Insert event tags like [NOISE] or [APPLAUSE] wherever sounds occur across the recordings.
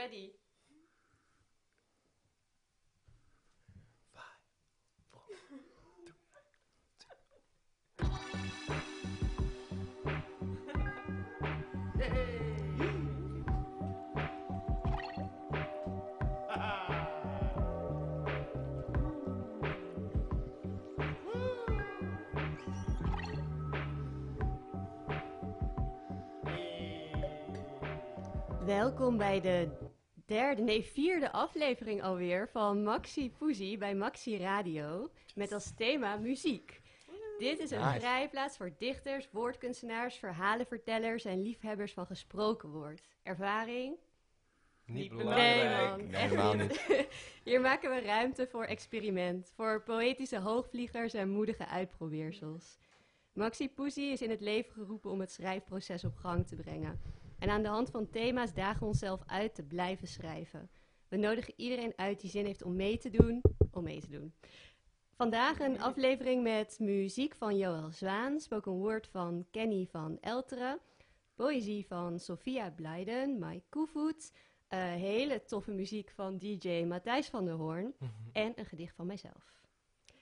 ready. Welkom bij de derde, nee vierde aflevering alweer van Maxi Poesie bij Maxi Radio. Met als thema muziek. Dit is een vrijplaats voor dichters, woordkunstenaars, verhalenvertellers en liefhebbers van gesproken woord. Ervaring? Niet Nee belangrijk. man, Nee, echt helemaal niet. [LAUGHS] Hier maken we ruimte voor experiment, voor poëtische hoogvliegers en moedige uitprobeersels. Maxi Poesie is in het leven geroepen om het schrijfproces op gang te brengen. En aan de hand van thema's dagen we onszelf uit te blijven schrijven. We nodigen iedereen uit die zin heeft om mee te doen, om mee te doen. Vandaag een aflevering met muziek van Joël Zwaan, spoken word van Kenny van Elteren, poëzie van Sophia Blijden, Mike Koevoet, eh, hele toffe muziek van DJ Matthijs van der Hoorn en een gedicht van mijzelf.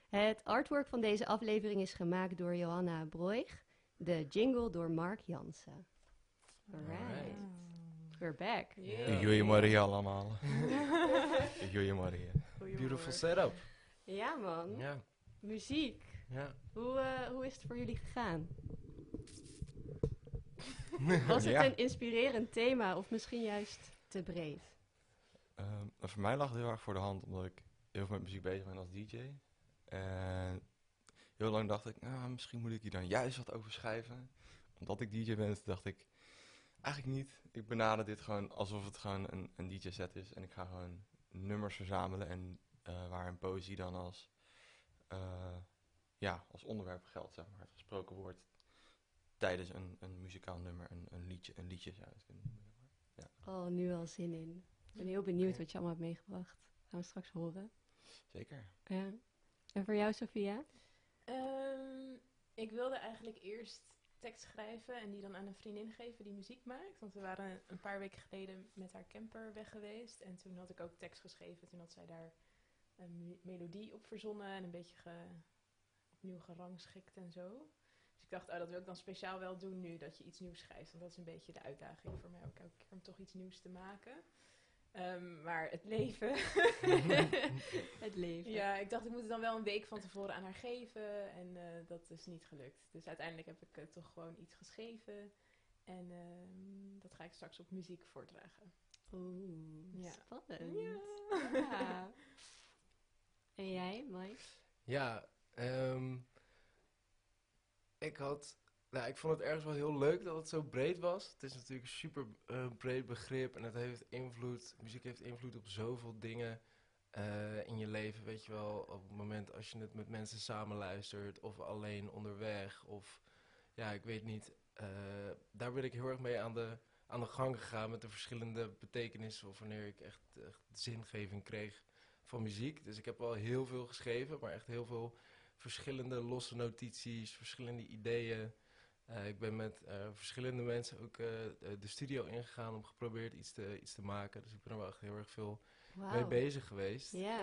Het artwork van deze aflevering is gemaakt door Johanna Broig, de jingle door Mark Jansen. Alright, we're back. Goeiemorgen allemaal. [LAUGHS] Goeiemorgen. Beautiful setup. Ja man, Ja, muziek. ja. Hoe, eh, hoe is het voor jullie gegaan? [LAUGHS] Was het Ja. een inspirerend thema of misschien juist te breed? Ehm, voor mij lag het heel erg voor de hand, omdat ik heel veel met muziek bezig ben als DJ. En heel lang dacht ik, nou, misschien moet ik hier dan juist wat over schrijven. Omdat ik DJ ben, dacht ik, eigenlijk niet. Ik benader dit gewoon alsof het gewoon een, een DJ-set is. En ik ga gewoon nummers verzamelen en eh, waar een poëzie dan als, eh, ja, als onderwerp geldt, zeg maar. Het gesproken woord tijdens een, een muzikaal nummer, een, een, liedje, een liedje zou je het kunnen noemen. maar. Oh, nu al zin in. Ik ben heel benieuwd wat je allemaal hebt meegebracht. Gaan we straks horen. Zeker. Ja. En voor jou, Sophia? Ehm, ik wilde eigenlijk eerst tekst schrijven en die dan aan een vriendin geven die muziek maakt. Want we waren een paar weken geleden met haar camper weg geweest. En toen had ik ook tekst geschreven. Toen had zij daar een melodie op verzonnen en een beetje ge- opnieuw gerangschikt en zo. Dus ik dacht, oh, dat wil ik dan speciaal wel doen nu, dat je iets nieuws schrijft. Want dat is een beetje de uitdaging voor mij ook elke keer om toch iets nieuws te maken. Ehm, maar het leven [LAUGHS] het leven. Ja, ik dacht ik moet het dan wel een week van tevoren aan haar geven. En eh, dat is niet gelukt. Dus uiteindelijk heb ik eh, toch gewoon iets geschreven. En ehm, dat ga ik straks op muziek voordragen. Oeh, Ja. spannend. Ja. Ja. [LAUGHS] En jij, Mike? Ja, ehm, ik had, nou, ik vond het ergens wel heel leuk dat het zo breed was. Het is natuurlijk een super eh, breed begrip en het heeft invloed, muziek heeft invloed op zoveel dingen eh, in je leven, weet je wel. Op het moment als je het met mensen samen luistert of alleen onderweg of, ja, ik weet niet. eh, daar ben ik heel erg mee aan de, aan de gang gegaan met de verschillende betekenissen of wanneer ik echt, echt zingeving kreeg van muziek. Dus ik heb wel heel veel geschreven, maar echt heel veel verschillende losse notities, verschillende ideeën. Eh, ik ben met eh, verschillende mensen ook eh, de studio ingegaan om geprobeerd iets te, iets te maken. Dus ik ben er wel echt heel erg veel mee bezig geweest. Ja.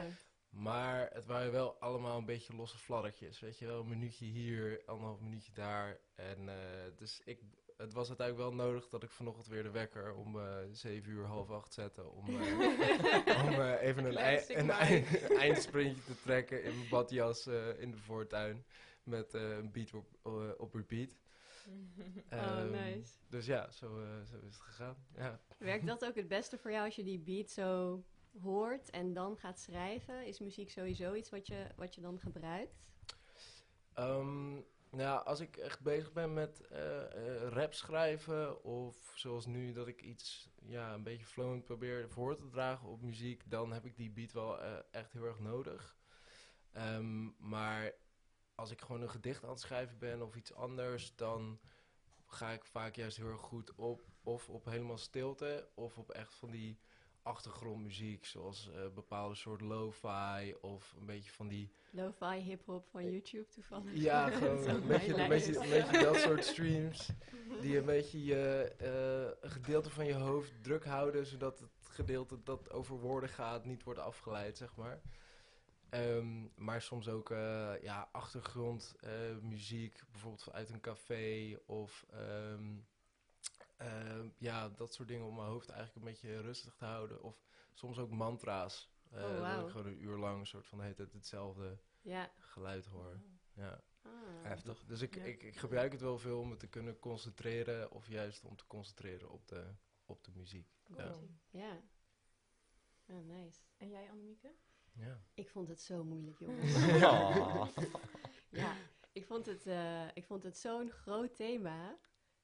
Maar het waren wel allemaal een beetje losse fladdertjes. Weet je wel, een minuutje hier, anderhalf minuutje daar. En dus ik, het was uiteindelijk wel nodig dat ik vanochtend weer de wekker om zeven uur, half acht zette. Om, [LAUGHS] om even een, ei- een ei- eindsprintje te trekken in mijn badjas in de voortuin. Met een beat op, op repeat. Oh, Ehm, nice. Dus ja, zo, eh, zo is het gegaan. Ja. Werkt dat [LAUGHS] ook het beste voor jou als je die beat zo hoort en dan gaat schrijven? Is muziek sowieso iets wat je, wat je dan gebruikt? Ehm, nou, als ik echt bezig ben met eh, rap schrijven, of zoals nu dat ik iets ja, een beetje flowend probeer voor te dragen op muziek, dan heb ik die beat wel echt heel erg nodig. Ehm, maar als ik gewoon een gedicht aan het schrijven ben of iets anders, dan ga ik vaak juist heel erg goed op of op helemaal stilte of op echt van die achtergrondmuziek, zoals eh, bepaalde soort lo-fi of een beetje van die... Lo-fi hip-hop van YouTube toevallig. Ja, [LAUGHS] gewoon een beetje, een, beetje, een beetje dat soort streams. Die een beetje je, eh, een gedeelte van je hoofd druk houden, zodat het gedeelte dat over woorden gaat niet wordt afgeleid, zeg maar. Ehm, maar soms ook eh, ja, achtergrondmuziek, bijvoorbeeld uit een café of ehm, ehm, ja, dat soort dingen om mijn hoofd eigenlijk een beetje rustig te houden. Of soms ook mantra's. eh, Oh, Dat ik gewoon een uur lang een soort van hetzelfde Ja. geluid hoor. Ja. Ah. Heftig. Dus ik, Ja. ik, ik gebruik het wel veel om me te kunnen concentreren, of juist om te concentreren op de, op de muziek. Cool. Ja. Ah, nice. En jij, Annemieke? Ja. Ik vond het zo moeilijk, jongens. [LAUGHS] Ja. ja, ik vond het, eh, ik vond het zo'n groot thema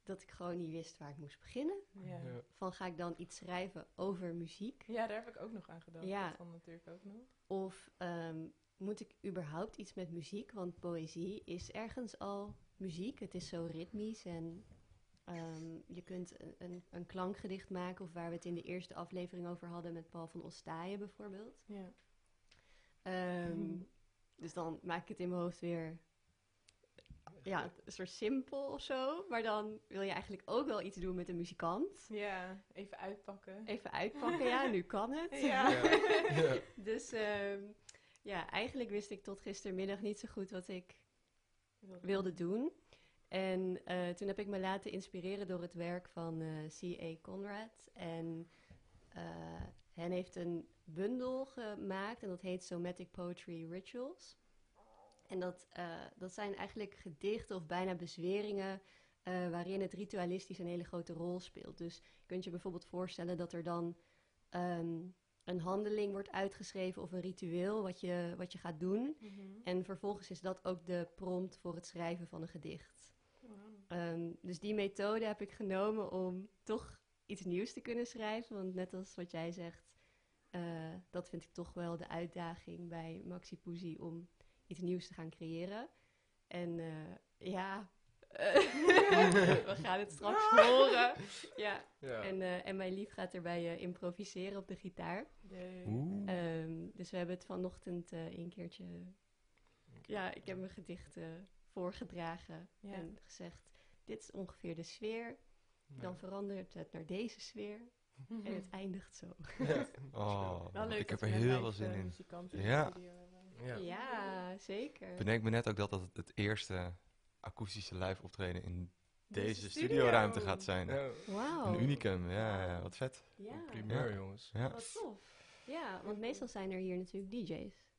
dat ik gewoon niet wist waar ik moest beginnen. Ja. Ja. Van ga ik dan iets schrijven over muziek? Ja, daar heb ik ook nog aan gedacht. Ja. Dat dan natuurlijk ook nog. Of ehm, moet ik überhaupt iets met muziek? Want poëzie is ergens al muziek. Het is zo ritmisch en ehm, je kunt een, een, een klankgedicht maken. Of waar we het in de eerste aflevering over hadden met Paul van Ostaaien bijvoorbeeld. Ja. Ehm, Mhm. Dus dan maak ik het in mijn hoofd weer ja, een soort simpel of zo. Maar dan wil je eigenlijk ook wel iets doen met een muzikant. ja, even uitpakken. Even uitpakken, ja, nu kan het. Ja. Ja. [LAUGHS] Dus ehm, ja, eigenlijk wist ik tot gistermiddag niet zo goed wat ik wilde doen. En eh, toen heb ik me laten inspireren door het werk van eh, C.A. Conrad. En eh hen heeft een bundel gemaakt en dat heet Somatic Poetry Rituals. En dat, eh, dat zijn eigenlijk gedichten of bijna bezweringen eh, waarin het ritualistisch een hele grote rol speelt. Dus je kunt je bijvoorbeeld voorstellen dat er dan ehm, een handeling wordt uitgeschreven of een ritueel wat je, wat je gaat doen. Mhm. En vervolgens is dat ook de prompt voor het schrijven van een gedicht. Ehm, dus die methode heb ik genomen om toch iets nieuws te kunnen schrijven. Want net als wat jij zegt, eh, dat vind ik toch wel de uitdaging bij Maxi Poesie om iets nieuws te gaan creëren. En eh, ja, eh, [LAUGHS] we gaan het straks [LAUGHS] horen. Ja. Ja. En, eh, en mijn lief gaat erbij eh, improviseren op de gitaar. Ehm, dus we hebben het vanochtend eh een keertje. Ja, ik heb mijn gedicht voorgedragen Ja. en gezegd: Dit is ongeveer de sfeer. Dan verandert het naar deze sfeer Mhm. en het eindigt zo. [LAUGHS] Oh, Wel leuk ik heb er heel veel zin in. Ja. Ja. Ja, zeker. Bedenk me net ook dat dat het eerste akoestische live optreden in Deze deze studio. studioruimte gaat zijn. Ja. Wauw. Een unicum, ja, ja, wat vet. Ja, Primeur, Ja. jongens. Ja. wat tof. Ja, want meestal zijn er hier natuurlijk DJ's.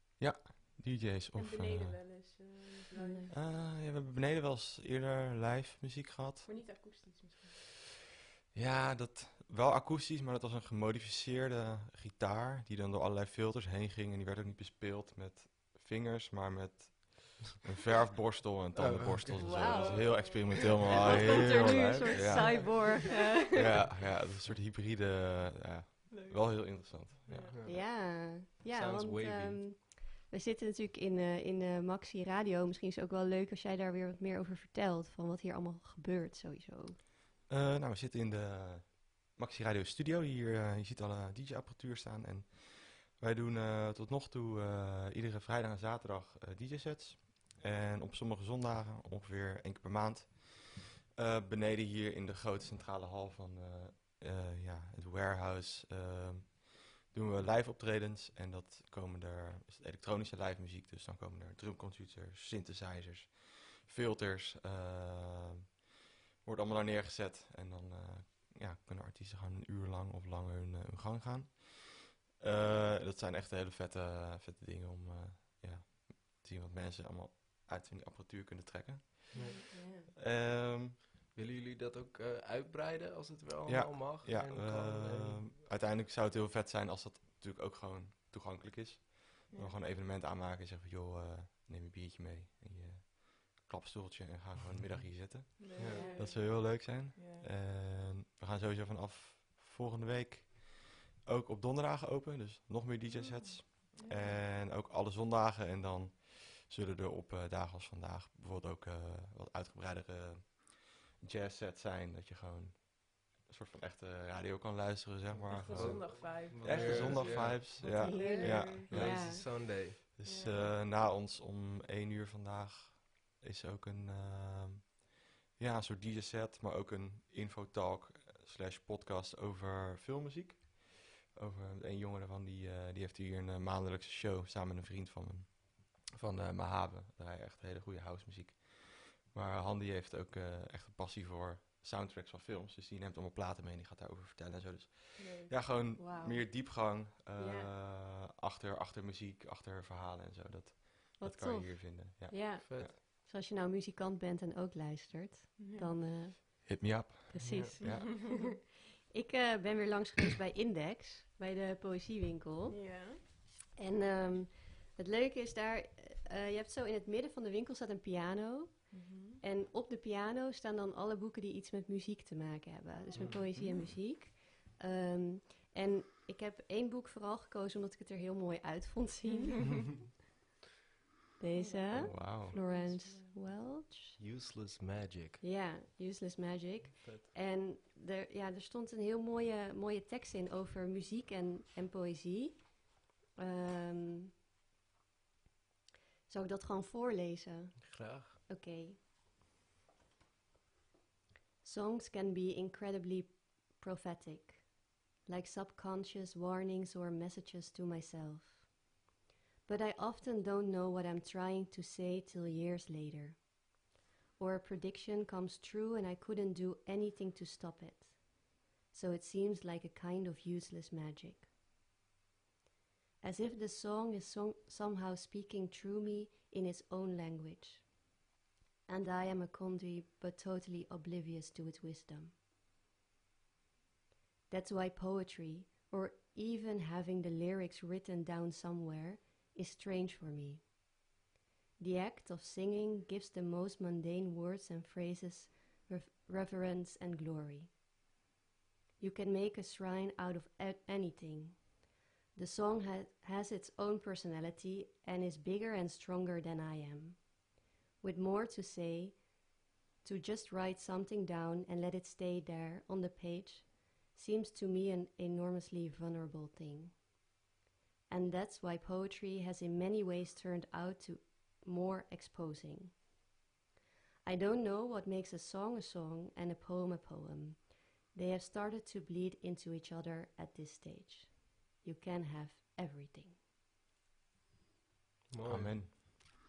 DJ's En of... beneden eh, wel eens. eh, live. Ah, ja, we hebben beneden wel eens eerder live muziek gehad. Voor niet akoestisch misschien. Ja, dat, wel akoestisch, maar dat was een gemodificeerde gitaar die dan door allerlei filters heen ging. En die werd ook niet bespeeld met vingers, maar met een [LAUGHS] verfborstel en tandenborstels en zo. Dat is heel experimenteel, en maar wat heel komt er nu? Een soort ja. cyborg. eh. ja, ja, dat is een soort hybride, ja, wel heel interessant. Ja. Ja. Ja, want ehm, we zitten natuurlijk in, eh, in eh, Maxi Radio. Misschien is het ook wel leuk als jij daar weer wat meer over vertelt. Van wat hier allemaal gebeurt sowieso. Eh, nou, we zitten in de Maxi Radio Studio. Hier, eh, je ziet alle DJ-apparatuur staan. En wij doen eh, tot nog toe iedere vrijdag en zaterdag DJ-sets. En op sommige zondagen, ongeveer één keer per maand, beneden hier in de grote centrale hal van ja, het warehouse, eh, doen we live optredens. En dat komen er, is het elektronische live muziek, dus dan komen er drumcomputers, synthesizers, filters, eh, wordt allemaal daar neergezet. En dan eh, ja, kunnen artiesten gewoon een uur lang of langer hun, eh, hun gang gaan. Eh, dat zijn echt hele vette, vette dingen om eh, ja, te zien wat mensen allemaal uit hun apparatuur kunnen trekken. Ehm, Willen jullie dat ook eh, uitbreiden als het wel Ja, allemaal mag? ja, en eh, En- uiteindelijk zou het heel vet zijn als dat natuurlijk ook gewoon toegankelijk is. Ja. Dan gewoon een evenement aanmaken en zeggen van joh, eh, neem een biertje mee en je klapstoeltje en ga gewoon een middag hier zitten. Leuk. Dat zou heel leuk zijn. Ja. En we gaan sowieso vanaf volgende week ook op donderdagen open, dus nog meer DJ-sets. Ja. En ook alle zondagen. En dan zullen er op eh, dagen als vandaag bijvoorbeeld ook eh, wat uitgebreidere jazz sets zijn. Dat je gewoon een soort van echte radio kan luisteren, zeg maar. Echt een Gewoon zondag vibe. Wat Echte zondag ja. vibes, ja. ja, ja. Sunday. Dus eh, na ons om één uur vandaag is ook een, ehm, ja, een soort DJ-set, maar ook een infotalk eh, slash podcast over filmmuziek. Over een jongen daarvan, die, eh, die heeft hier een eh, maandelijkse show samen met een vriend van hem. Van uh, Mahave, daar echt hele goede house muziek. Maar Handy heeft ook eh, echt een passie voor soundtracks van films. Dus die neemt allemaal platen mee en die gaat daarover vertellen en zo. Dus Leuk. ja, gewoon meer diepgang eh, achter, achter muziek, achter verhalen en zo. Dat, dat Wat kan je hier vinden. Ja. Ja, Vet. Dus als je nou muzikant bent en ook luistert, Ja. dan eh, Hit me up. precies. Ja. [LAUGHS] Ik eh, ben weer langs geweest bij Index, bij de poëziewinkel. Ja. En ehm, het leuke is daar, eh, je hebt zo in het midden van de winkel staat een piano. Mhm. En op de piano staan dan alle boeken die iets met muziek te maken hebben. Dus met poëzie en muziek. Ehm, en ik heb één boek vooral gekozen omdat ik het er heel mooi uit vond zien. [LAUGHS] Deze, Oh. Florence Welch. Useless Magic. Ja, Useless Magic. Vet. En er, ja, er stond een heel mooie, mooie tekst in over muziek en, en poëzie. Ehm zou ik dat gewoon voorlezen? Graag. Oké. Songs can be incredibly prophetic, like subconscious warnings or messages to myself. But I often don't know what I'm trying to say till years later. Or a prediction comes true and I couldn't do anything to stop it. So it seems like a kind of useless magic. As if the song is somehow speaking through me in its own language and I am a conduit but totally oblivious to its wisdom. That's why poetry, or even having the lyrics written down somewhere, is strange for me. The act of singing gives the most mundane words and phrases rev- reverence and glory. You can make a shrine out of anything. The song ha- has its own personality and is bigger and stronger than I am with more to say, to just write something down and let it stay there on the page seems to me an enormously vulnerable thing. And that's why poetry has in many ways turned out to more exposing. I don't know what makes a song a song and a poem a poem. They have started to bleed into each other at this stage. You can have everything. Mooi. Amen.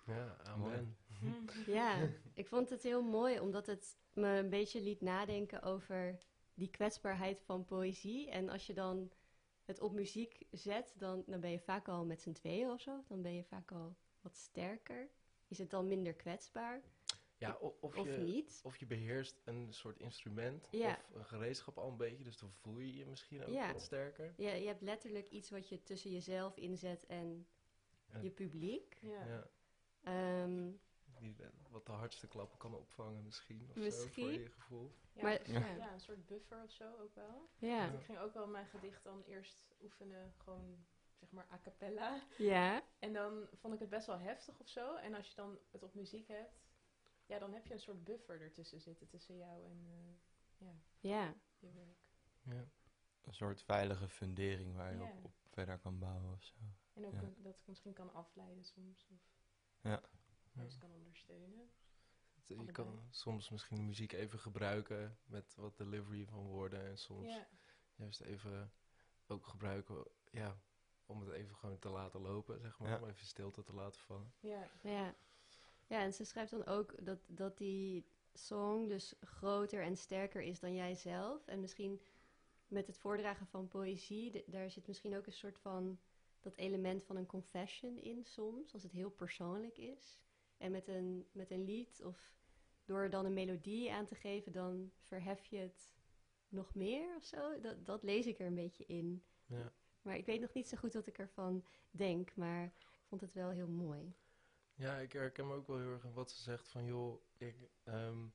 Ja, amen. [LAUGHS] Ja, ik vond het heel mooi omdat het me een beetje liet nadenken over die kwetsbaarheid van poëzie. En als je dan het op muziek zet, dan, dan ben je vaak al met z'n tweeën of zo. Dan ben je vaak al wat sterker. Is het dan minder kwetsbaar Ja, of, of je, niet? of je beheerst een soort instrument Ja. of een gereedschap al een beetje, dus dan voel je je misschien ook Ja. wat sterker. Ja, je hebt letterlijk iets wat je tussen jezelf inzet en En- je publiek. Ja. Ja. Eh, wat de hardste klappen kan opvangen misschien, of zo, Misschien. voor je gevoel. Ja, Maar- ja. ja. een soort buffer of zo ook wel. ja. Ik ging ook wel mijn gedicht dan eerst oefenen, gewoon zeg maar a cappella. ja, En dan vond ik het best wel heftig of zo. En als je dan het op muziek hebt, ja, dan heb je een soort buffer ertussen zitten, tussen jou en eh, ja, je werk. Ja. Een soort veilige fundering waar je Ja. op, op verder kan bouwen of zo. En ook Ja. een- dat ik misschien kan afleiden soms, of Ja. Kan ondersteunen. Je Allebei. kan soms misschien de muziek even gebruiken met wat delivery van woorden en soms Ja, juist even ook gebruiken, ja, om het even gewoon te laten lopen, zeg maar, Ja. om even stilte te laten vallen. ja, Ja. ja, en ze schrijft dan ook dat, dat die song dus groter en sterker is dan jijzelf. En misschien met het voordragen van poëzie, daar zit misschien ook een soort van dat element van een confession in soms, als het heel persoonlijk is. En met een, met een lied of door dan een melodie aan te geven, dan verhef je het nog meer of zo. Dat, dat lees ik er een beetje in. Ja. Maar ik weet nog niet zo goed wat ik ervan denk, maar ik vond het wel heel mooi. Ja, ik herken me ook wel heel erg in wat ze zegt van, joh, ik, ehm,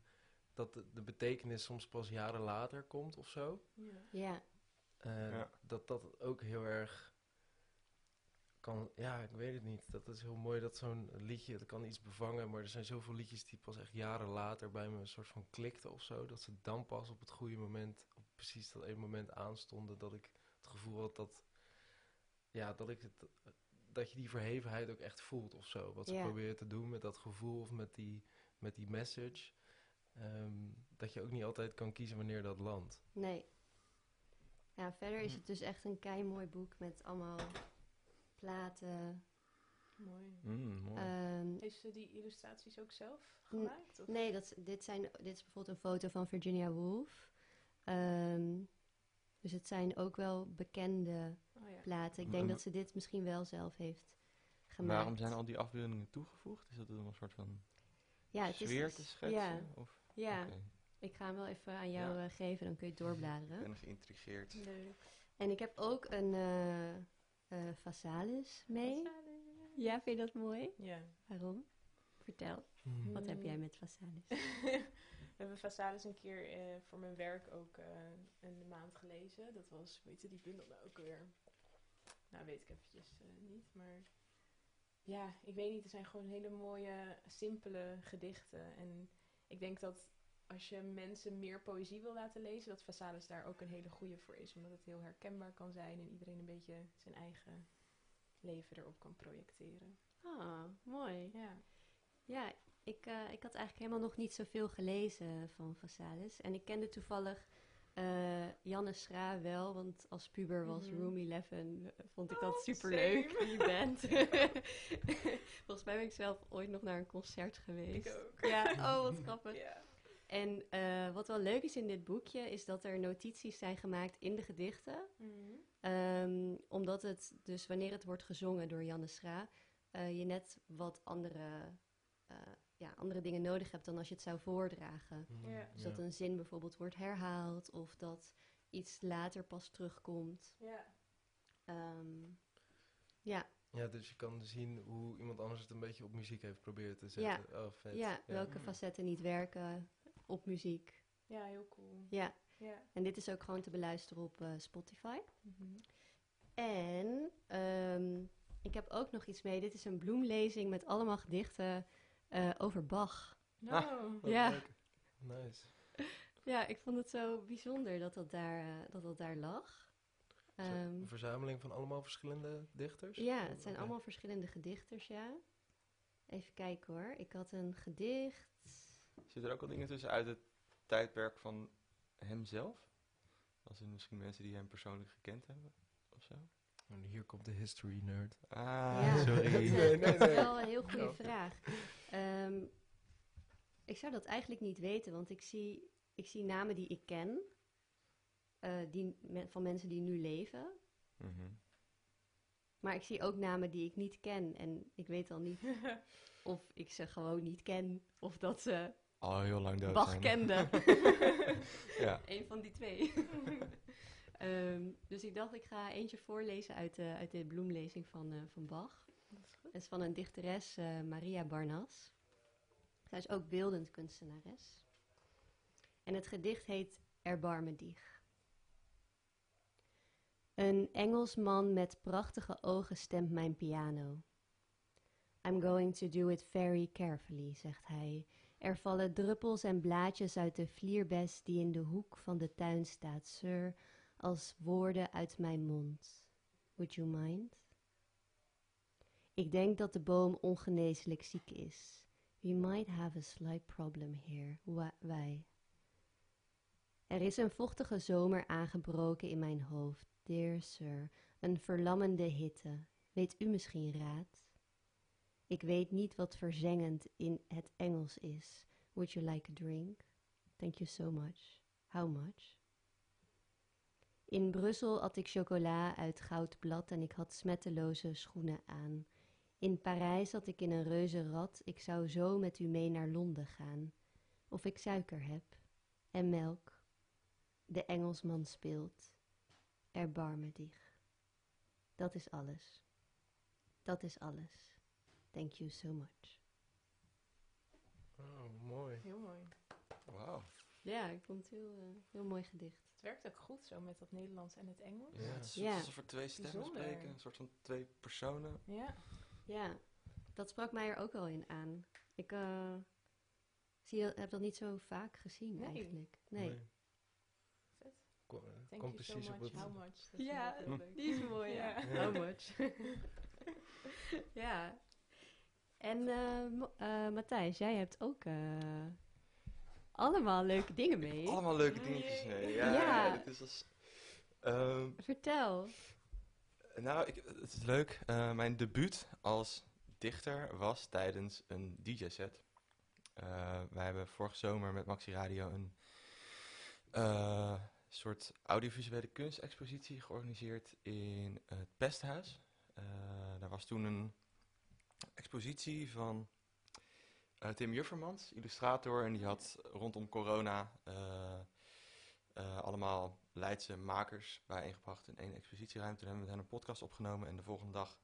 dat de, de betekenis soms pas jaren later komt of zo. ja. Ja, Eh, Ja. Dat dat ook heel erg kan, ja, ik weet het niet. Dat is heel mooi dat zo'n liedje, dat kan iets bevangen, maar er zijn zoveel liedjes die pas echt jaren later bij me een soort van klikten of zo, dat ze dan pas op het goede moment, op precies dat ene moment aanstonden dat ik het gevoel had dat, ja, dat ik het, dat je die verhevenheid ook echt voelt of zo. Wat ze Ja. proberen te doen met dat gevoel of met die, met die message. Ehm, dat je ook niet altijd kan kiezen wanneer dat landt. Nee. Ja, verder is het dus echt een kei mooi boek met allemaal platen. Mooi. Mm, mooi. Ehm, Heeft ze die illustraties ook zelf gemaakt? Of? nee, dat, dit, zijn, dit is bijvoorbeeld een foto van Virginia Woolf. Ehm, dus het zijn ook wel bekende Oh ja. platen. Ik denk m- dat ze dit misschien wel zelf heeft gemaakt. Waarom zijn al die afbeeldingen toegevoegd? Is dat om een soort van ja, het is, te schetsen? Ja, Of? ja. Ik ga hem wel even aan jou Ja. eh, geven, dan kun je het Ik doorbladeren. ben geïntrigeerd. Leuk. En ik heb ook een eh eh, Phasalis mee. Ja, vind je dat mooi? Ja. Waarom? Vertel. Wat heb jij met Phasalis? [LAUGHS] We hebben Vasalis een keer eh, voor mijn werk ook eh, een maand gelezen. Dat was, weet je, die bundel nou ook weer. Nou, weet ik eventjes eh, niet, maar... Ja, ik weet niet, er zijn gewoon hele mooie, simpele gedichten. En ik denk dat als je mensen meer poëzie wil laten lezen, dat Vasalis daar ook een hele goede voor is. Omdat het heel herkenbaar kan zijn en iedereen een beetje zijn eigen leven erop kan projecteren. Ah, mooi. Ja. Ja, ik, eh, ik had eigenlijk helemaal nog niet zoveel gelezen van Vasalis. En ik kende toevallig eh Janne Schra wel, want als puber was Mhm. Room 11, eh, vond ik Oh, dat superleuk, same. die band. [LAUGHS] Volgens mij ben ik zelf ooit nog naar een concert geweest. Ik ook. Ja, oh wat grappig. Ja. En eh, wat wel leuk is in dit boekje, is dat er notities zijn gemaakt in de gedichten. Mhm. Ehm, omdat het dus wanneer het wordt gezongen door Janne Schra, eh, je net wat andere, eh, ja, andere dingen nodig hebt dan als je het zou voordragen. Ja. Dus dat een zin bijvoorbeeld wordt herhaald of dat iets later pas terugkomt. Ja. Ehm, ja, Ja, dus je kan zien hoe iemand anders het een beetje op muziek heeft proberen te zetten. Oh, vet. ja, welke facetten niet werken op muziek. ja, heel cool. Ja, Ja. en dit is ook gewoon te beluisteren op eh, Spotify. Mhm. En ehm, ik heb ook nog iets mee. Dit is een bloemlezing met allemaal gedichten eh, over Bach. Nou, Wat Ja. leuk. Nice. Ja, ik vond het zo bijzonder dat dat daar, eh, dat dat daar lag. Zo, Ehm, een verzameling van allemaal verschillende dichters? ja, het zijn allemaal verschillende gedichters, ja. Even kijken hoor. Ik had een gedicht. Zitten er ook al dingen tussen uit het tijdperk van hemzelf? Als in misschien mensen die hem persoonlijk gekend hebben of zo? En hier komt de history nerd. Ah, Ja, dat sorry. [LAUGHS] is, Nee, nee, dat is wel een heel goede Ja. vraag. Ehm, ik zou dat eigenlijk niet weten, want ik zie, ik zie namen die ik ken. eh, die, me- van mensen die nu leven. Mhm. Maar ik zie ook namen die ik niet ken. En ik weet al niet [LAUGHS] of ik ze gewoon niet ken. Of dat ze Al heel lang dood Bach zijn. kenden. [LAUGHS] Ja. Eén van die twee. [LAUGHS] Ehm, dus ik dacht, ik ga eentje voorlezen uit de, uit de bloemlezing van, eh, van Bach. Het is van een dichteres, eh, Maria Barnas. Zij is ook beeldend kunstenares. En het gedicht heet Erbarme dich. Een Engelsman met prachtige ogen stemt mijn piano. I'm going to do it very carefully, zegt hij. Er vallen druppels en blaadjes uit de vlierbes die in de hoek van de tuin staat, sir, als woorden uit mijn mond. Would you mind? Ik denk dat de boom ongeneeslijk ziek is. We might have a slight problem here. Wij. Er is een vochtige zomer aangebroken in mijn hoofd, dear sir. Een verlammende hitte. Weet u misschien raad? Ik weet niet wat verzengend in het Engels is. Would you like a drink? Thank you so much. How much? In Brussel at ik chocola uit goudblad en ik had smetteloze schoenen aan. In Parijs zat ik in een reuzenrad, ik zou zo met u mee naar Londen gaan. Of ik suiker heb. En melk. De Engelsman speelt. Erbarme dich. Dat is alles. Dat is alles. Thank you so much. Oh, mooi. Heel mooi. Wauw. Ja, ik vond het heel, eh, heel mooi gedicht. Het werkt ook goed zo met dat Nederlands en het Engels. Ja. Het is Ja. alsof er twee stemmen Bijzonder. spreken. Een soort van twee personen. Ja. Ja, dat sprak mij er ook wel in aan. Ik eh, zie, heb dat niet zo vaak gezien Nee. eigenlijk. Nee. Vet. Kom, Thank kom you so precies op het... how much. Dat Ja, die is mooi, ja. Ja. How much? [LAUGHS] ja. En eh, eh, Matthijs, jij hebt ook eh, allemaal leuke dingen mee. Allemaal leuke dingetjes mee. Ja, Ja. is als... Ehm, Vertel. nou, ik, het is leuk. Mijn debuut als dichter was tijdens een DJ-set. Eh, wij hebben vorige zomer met Maxi Radio een soort audiovisuele kunstexpositie georganiseerd in het Pesthuis. Daar was toen een expositie van eh, Tim Juffermans, illustrator. En die had rondom corona eh, allemaal Leidse makers bijeengebracht in één expositieruimte. Toen hebben we met hen een podcast opgenomen. En de volgende dag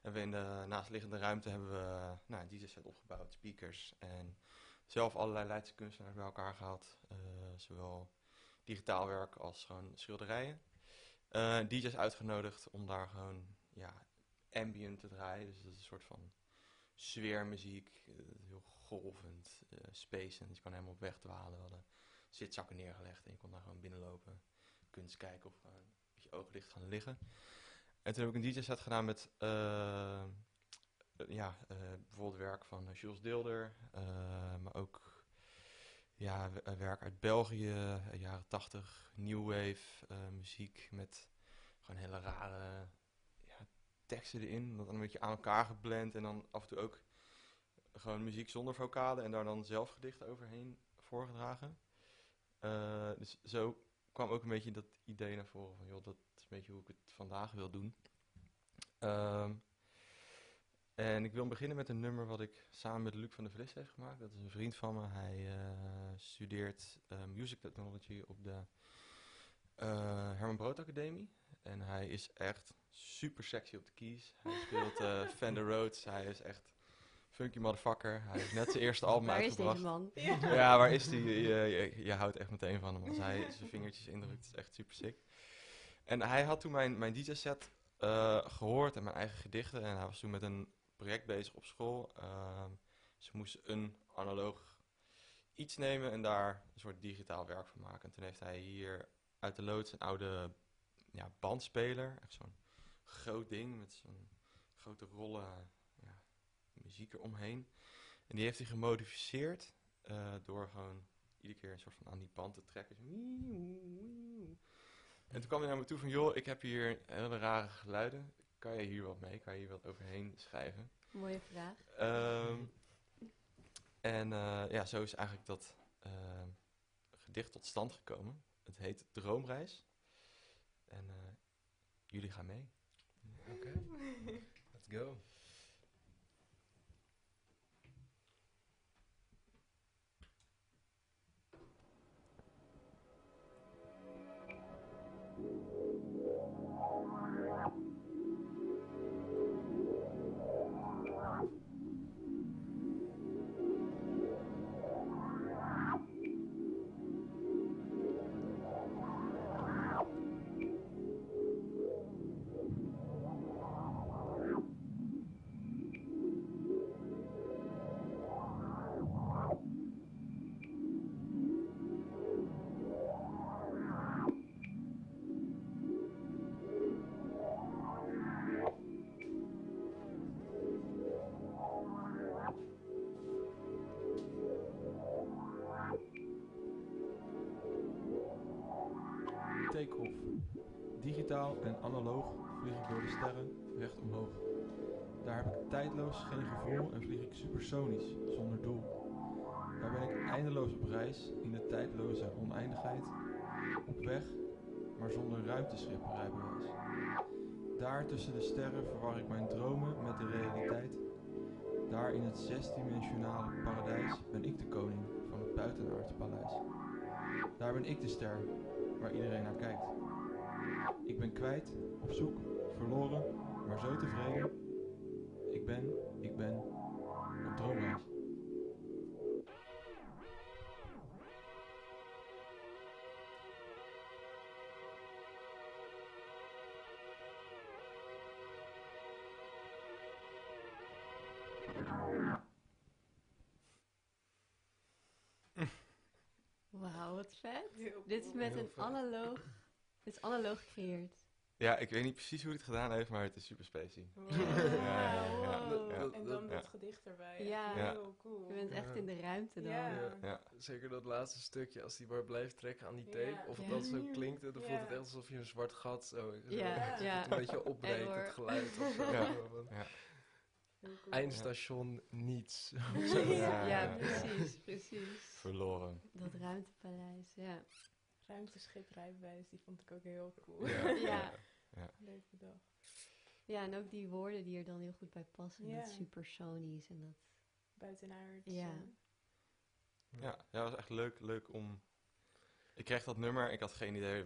hebben we in de naastliggende ruimte hebben we nou, een DJ-set opgebouwd, speakers. En zelf allerlei Leidse kunstenaars bij elkaar gehaald. eh, zowel digitaal werk als gewoon schilderijen. Eh DJ's uitgenodigd om daar gewoon ja, ambient te draaien. Dus dat is een soort van sfeermuziek. eh, heel golvend, eh spacend. Dus je kan helemaal op weg dwalen. We hadden zitzakken neergelegd en je kon daar gewoon binnenlopen. Kunst kijken of gewoon je ogen dicht gaan liggen. En toen heb ik een DJ-set gedaan met eh, ja, bijvoorbeeld werk van Jules Deelder. maar ook ja, werk uit België, jaren tachtig, new wave muziek met gewoon hele rare teksten erin. Dat dan een beetje aan elkaar geblend en dan af en toe ook gewoon muziek zonder vocalen en daar dan zelf gedichten overheen voorgedragen. Eh, dus zo kwam ook een beetje dat idee naar voren van, joh, dat is een beetje hoe ik het vandaag wil doen. Ehm, en ik wil beginnen met een nummer wat ik samen met Luc van der Vlis heb gemaakt. Dat is een vriend van me. Hij eh, studeert eh, Music Technology op de Herman Brood Academie. En hij is echt super sexy op de keys. Hij speelt eh [LAUGHS] Fender Rhodes. Hij is echt funky motherfucker. Hij heeft net zijn eerste album Waar is uitgebracht. deze man? Ja, waar is die? Je, je, je houdt echt meteen van hem. Als hij zijn vingertjes indrukt, is echt super sick. En hij had toen mijn, mijn DJ-set eh, gehoord en mijn eigen gedichten. En hij was toen met een project bezig op school. Ehm, ze moesten een analoog iets nemen en daar een soort digitaal werk van maken. En toen heeft hij hier uit de loods een oude ja, bandspeler. Echt zo'n groot ding met zo'n grote rollen ja, muziek eromheen. En die heeft hij gemodificeerd eh, door gewoon iedere keer een soort van aan die band te trekken. Zo. En toen kwam hij naar me toe van, joh, ik heb hier hele rare geluiden. Kan je hier wat mee? Kan je hier wat overheen schrijven? Mooie vraag. Ehm, en eh, ja, zo is eigenlijk dat ehm, gedicht tot stand gekomen. Het heet Droomreis. En eh, jullie gaan mee. Oké, [LAUGHS] let's go. Daar heb ik tijdloos geen gevoel en vlieg ik supersonisch, zonder doel. Daar ben ik eindeloos op reis, in de tijdloze oneindigheid. Op weg, maar zonder ruimteschip rijbewijs. Daar tussen de sterren verwar ik mijn dromen met de realiteit. Daar in het zesdimensionale paradijs ben ik de koning van het buitenaardse paleis. Daar ben ik de ster waar iedereen naar kijkt. Ik ben kwijt, op zoek, verloren, maar zo tevreden. Ik ben, ik ben op droomreis. Wauw, wat vet. Heel Dit is met een analoog... Dit is analoog gecreëerd. Ja, ik weet niet precies hoe hij het gedaan heeft, maar het is super spacey. Wow. Ja, ja, ja. Wow. Ja. En dan Ja. dat gedicht erbij. Ja. Ja. Heel cool. Je bent echt in de ruimte dan. Ja. Ja. Zeker dat laatste stukje, als die maar blijft trekken aan die tape. Ja. Of dan zo klinkt, dan voelt het echt alsof je een zwart gat zo, zo Ja, zo ja. het een beetje opbreekt, het geluid of zo. Cool. Eindstation niets. Ja, Ja, ja, ja. precies, precies. Verloren. Dat ruimtepaleis, ja. Ruimteschip rijbewijs, die vond ik ook heel cool. Ja. [LAUGHS] Ja. Leuk bedacht. Ja, en ook die woorden die er dan heel goed bij passen. Ja. Dat supersonisch en dat... Buitenaards. Ja. Ja, ja, was echt leuk, leuk om... Ik kreeg dat nummer, ik had geen idee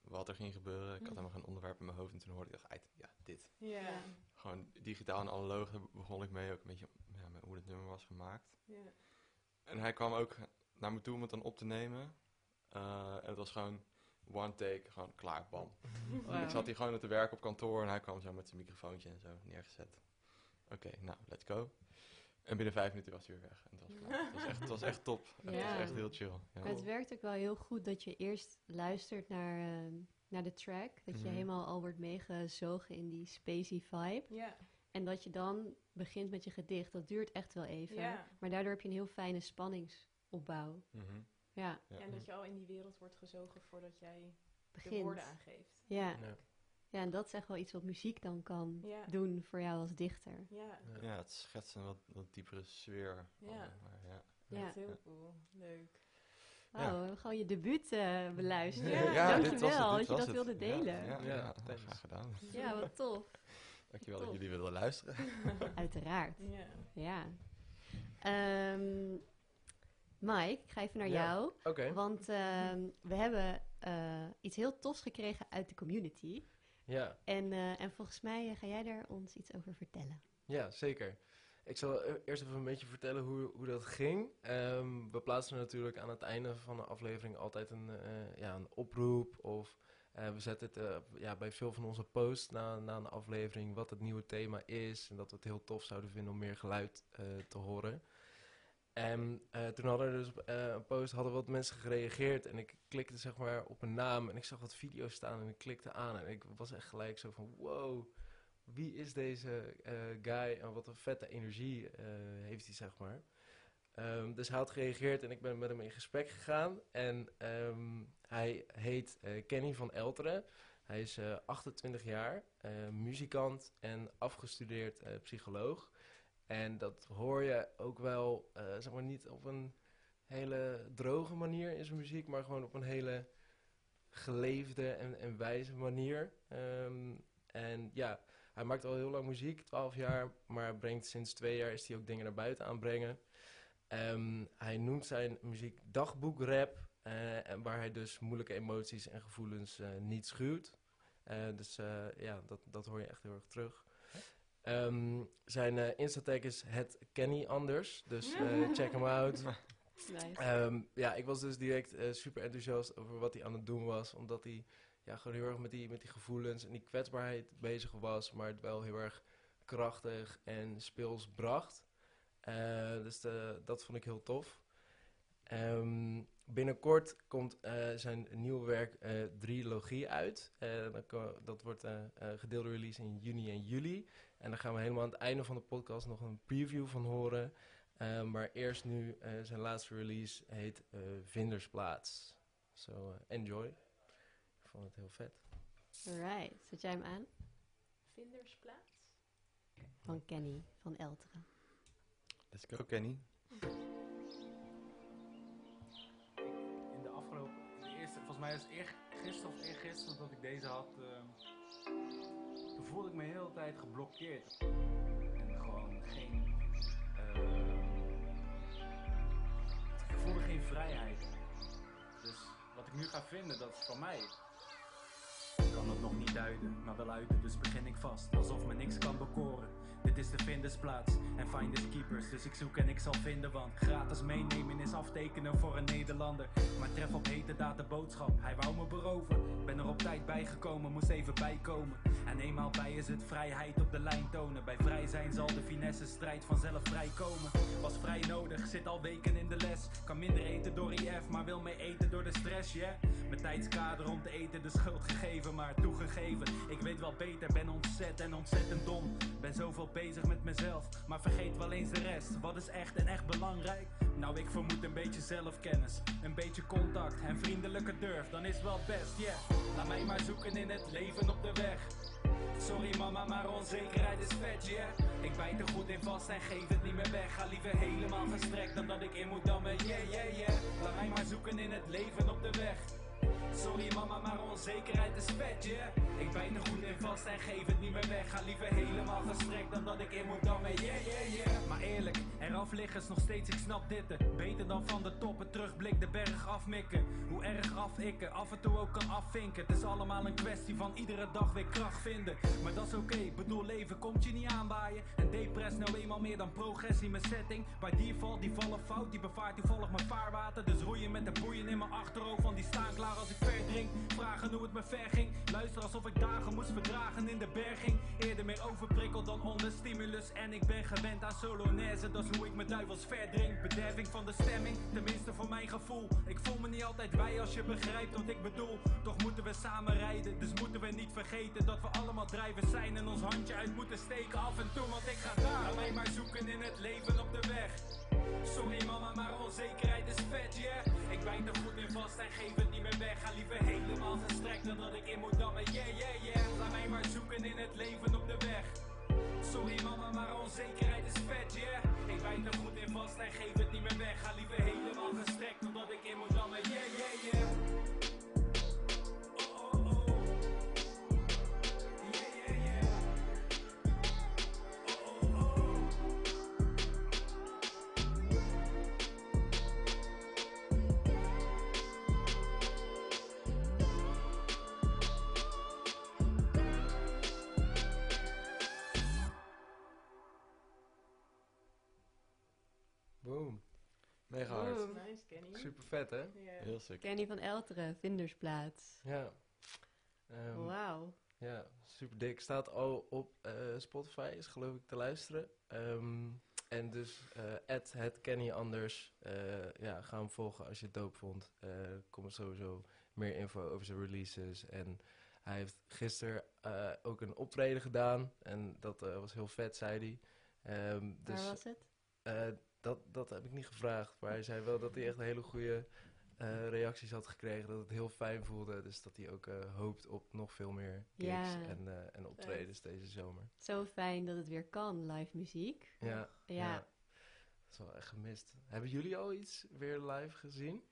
wat er ging gebeuren. Ik had Hm. helemaal geen onderwerp in mijn hoofd en toen hoorde ik, dacht, "Eit, ja, dit. Ja. Ja. Gewoon digitaal en analoog, daar begon ik mee ook een beetje ja, met hoe het nummer was gemaakt. Ja. En hij kwam ook naar me toe om het dan op te nemen. Eh, en het was gewoon one take, gewoon klaar, bam. Ik zat hier gewoon te werken op kantoor en hij kwam zo met zijn microfoontje en zo neergezet. Oké, nou, let's go. En binnen vijf minuten was hij weer weg. En het was klaar. Het was echt, het was echt top. Het Ja. was echt heel chill. Ja. Maar het werkt ook wel heel goed dat je eerst luistert naar, ehm, naar de track. Dat je Mhm. helemaal al wordt meegezogen in die spacey vibe. Ja. En dat je dan begint met je gedicht. Dat duurt echt wel even. Ja. Maar daardoor heb je een heel fijne spanningsopbouw. Mhm. Ja, Ja. En dat je al in die wereld wordt gezogen voordat jij de begint. woorden aangeeft. Ja. Ja. ja, en dat is echt wel iets wat muziek dan kan Ja. doen voor jou als dichter. Ja. Ja, het schetst een wat, wat diepere sfeer. Ja. eh, maar ja. Ja. Heel cool. Leuk. Wauw, Ja. we hebben gewoon je debuut eh, beluisterd. Ja. Ja, dit Dankjewel was het, dit dat je dat het. wilde delen. Ja, ja, Ja, ja, thanks. graag gedaan. Ja, wat tof. Dankjewel dat Tof. jullie wilden luisteren. [LAUGHS] Uiteraard. Ja. Ja. Mike, ik ga even naar Ja. jou. Want ehm, we hebben eh, iets heel tofs gekregen uit de community. ja. En, eh, en volgens mij eh, ga jij daar ons iets over vertellen. Ja, zeker. Ik zal eerst even een beetje vertellen hoe, hoe dat ging. Ehm, we plaatsen natuurlijk aan het einde van een aflevering altijd een, ja, een oproep. Of we zetten het ja, bij veel van onze posts na, na een aflevering wat het nieuwe thema is. En dat we het heel tof zouden vinden om meer geluid te horen. En eh, toen hadden er dus eh, een post, hadden wat mensen gereageerd. En ik klikte zeg maar op een naam en ik zag wat video's staan en ik klikte aan. En ik was echt gelijk zo van wow wie is deze eh, guy en wat een vette energie heeft hij, zeg maar. Ehm, dus hij had gereageerd en ik ben met hem in gesprek gegaan. En ehm, hij heet Kenny van Elteren. Hij is eh, 28 jaar, muzikant en afgestudeerd psycholoog. En dat hoor je ook wel, eh, zeg maar niet op een hele droge manier in zijn muziek, maar gewoon op een hele geleefde en, en wijze manier. Ehm, en ja, hij maakt al heel lang muziek, 12 jaar, maar brengt sinds twee jaar is hij ook dingen naar buiten aanbrengen. Ehm, hij noemt zijn muziek dagboekrap, eh, en waar hij dus moeilijke emoties en gevoelens eh, niet schuwt. Dus ja, dat, dat hoor je echt heel erg terug. Ehm, zijn eh Insta-tag is het Kenny Anders, dus eh, [LAUGHS] check hem out. Nice. Ehm, ja, ik was dus direct eh, super enthousiast over wat hij aan het doen was. Omdat hij ja, gewoon heel erg met die, met die gevoelens en die kwetsbaarheid bezig was. Maar het wel heel erg krachtig en speels bracht. Dus de- dat vond ik heel tof. Ehm, binnenkort komt zijn nieuwe werk eh Trilogie uit. Ko- dat wordt eh, gedeelde release in juni en juli. En daar gaan we helemaal aan het einde van de podcast nog een preview van horen. Eh, maar eerst nu, eh, zijn laatste release heet eh, Vindersplaats. So eh, enjoy. Ik vond het heel vet. Alright, zet jij hem aan? Vindersplaats. Van Kenny van Elteren. Let's go, Kenny. in de afgelopen, de eerste, volgens mij was het eer, gisteren of eergisteren dat ik deze had, ehm, toen voelde ik me de hele tijd geblokkeerd. En gewoon geen, ehm, ik voelde geen vrijheid. Dus wat ik nu ga vinden, dat is van mij. Ik kan het nog niet duiden, maar wel uiten, dus begin ik vast. Alsof me niks kan bekoren. Dit is de vindersplaats en finders keepers. Dus ik zoek en ik zal vinden, want gratis meenemen is aftekenen voor een Nederlander. Maar tref op hete daad de boodschap, hij wou me beroven. Ben er op tijd bijgekomen, moest even bijkomen. En eenmaal bij is het vrijheid op de lijn tonen. Bij vrij zijn zal de finesse strijd vanzelf vrijkomen. Was vrij nodig, zit al weken in de les. Kan minder eten door IF, maar wil meer eten door de stress, yeah. Mijn tijdskader om te eten de schuld gegeven, maar toegegeven. Ik weet wel beter, ben ontzet en ontzettend dom. Ben zoveel bezig met mezelf, maar vergeet wel eens de rest. Wat is echt en echt belangrijk? Nou, ik vermoed een beetje zelfkennis, een beetje contact en vriendelijke durf. Dan is wel best, yeah. Laat mij maar zoeken in het leven op de weg. Sorry mama, maar onzekerheid is vet, yeah. Ik bijt er goed in vast en geef het niet meer weg. Ga liever helemaal gestrekt dan dat ik in moet dammen, yeah, yeah, yeah. Laat mij maar zoeken in het leven op de weg. Sorry mama, maar onzekerheid is vet, yeah. Ik bijt er goed in vast en geef het niet meer weg. Ga liever helemaal gestrekt dan dat ik in moet dammen, yeah, yeah, yeah. Maar eerlijk, eraf liggen is nog steeds, ik snap dit. eh. Beter dan van de toppen, terugblik de berg afmikken. Hoe erg afikken, af en toe ook kan afvinken. Het is allemaal een kwestie van iedere dag weer kracht vinden. Maar dat is oké, bedoel leven komt je niet aanwaaien. En depress nou eenmaal meer dan progressie mijn setting. Bij default, die vallen fout, die bevaart toevallig mijn vaarwater. Dus roeien met de boeien in mijn achterhoofd, van die staan klaar als ik verdrink. Vragen hoe het me ver ging, luister alsof ik dagen moest verdragen in de berging. Eerder meer overprikkeld dan onder stimulus. En ik ben gewend aan solonaise, dat is hoe ik mijn duivels verdrink. Bederving van de stemming, tenminste voor mijn gevoel. Ik voel me niet altijd bij als je begrijpt wat ik bedoel. Toch moeten we samen rijden, dus moeten we niet vergeten dat we allemaal drijvers zijn. En ons handje uit moeten steken af en toe, want ik ga daar. Mij maar zoeken in het leven op de weg. Sorry mama, maar onzekerheid is vet, yeah. Ik bijt er goed in vast en geef het niet meer weg. Ga liever helemaal gestrekt dan dat ik in moet dammen, yeah, yeah, yeah. Laat mij maar zoeken in het leven op de weg. Sorry mama, maar onzekerheid is vet, yeah. Ik bijt er goed in vast en geef het niet meer weg. Ga liever helemaal gestrekt Mega hard. Boom. Nice, Kenny. Super vet, hè? Heel sick. Kenny van Elteren, Vindersplaats. Ja. Ehm, Wauw. Ja, super dik. Staat al op eh, Spotify, is geloof ik te luisteren. Ehm, en dus uh, het Kenny Anders. eh, ja, ga hem volgen als je het dope vond. Eh, Er komt sowieso meer info over zijn releases. En hij heeft gisteren eh, ook een optreden gedaan. En dat eh, was heel vet, zei hij. Ehm, dus Waar was het? Dat, dat heb ik niet gevraagd. Maar hij zei wel dat hij echt hele goede eh, reacties had gekregen. Dat het heel fijn voelde. Dus dat hij ook eh, hoopt op nog veel meer gigs Ja. en, eh, en optredens deze zomer. Zo fijn dat het weer kan, live muziek. Ja, Ja. Dat is wel echt gemist. Hebben jullie al iets weer live gezien?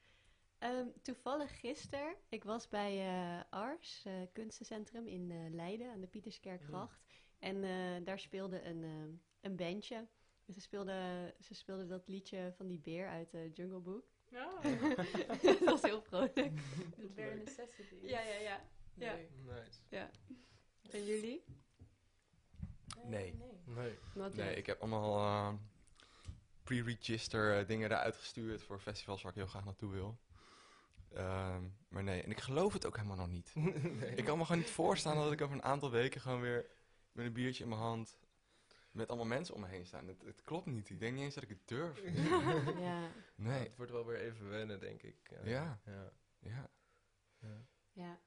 Ehm, toevallig gisteren, ik was bij Ars, kunstencentrum in Leiden aan de Pieterskerkgracht. En eh, daar speelde een, een bandje. Ze speelden ze speelde dat liedje van die beer uit eh, Jungle Book. Oh, [LAUGHS] dat was heel vrolijk. the bare necessities. Ja, ja, ja. Ja. Nee. Nice. En jullie? Nee. nee. Nee. Nee, ik heb allemaal eh, pre-register eh, dingen eruit gestuurd voor festivals waar ik heel graag naartoe wil. Ehm, maar nee, en ik geloof het ook helemaal nog niet. [LAUGHS] nee. Ik kan me gewoon niet voorstellen dat ik over een aantal weken gewoon weer met een biertje in mijn hand met allemaal mensen om me heen staan. Het, het klopt niet. Ik denk niet eens dat ik het durf. [LAUGHS] ja, Nee. Het wordt wel weer even wennen, denk ik. Ja. ja. Ja. ja. ja.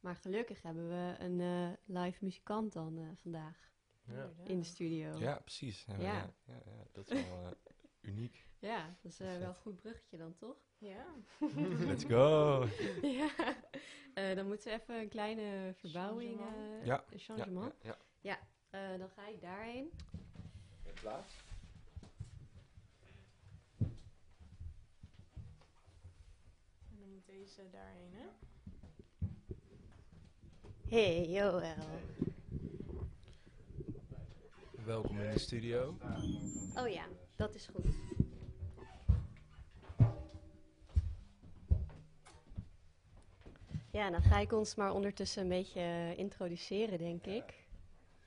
Maar gelukkig hebben we een eh, live muzikant dan eh, vandaag Ja. In de studio. Ja, precies. Ja, Ja. ja. Dat is wel eh, [LAUGHS] uniek. Ja, dat is eh, wel een goed bruggetje dan, toch? Ja. [LAUGHS] Let's go! ja. Eh, dan moeten we even een kleine verbouwing, Changement. eh, Ja, een changement. Ja, Eh, dan ga ik daarheen. Plaats? En dan moet deze daarheen, hè? Hey, Joël. Welkom in de studio. Oh ja, dat is goed. Ja, dan ga ik ons maar ondertussen een beetje introduceren, denk ik.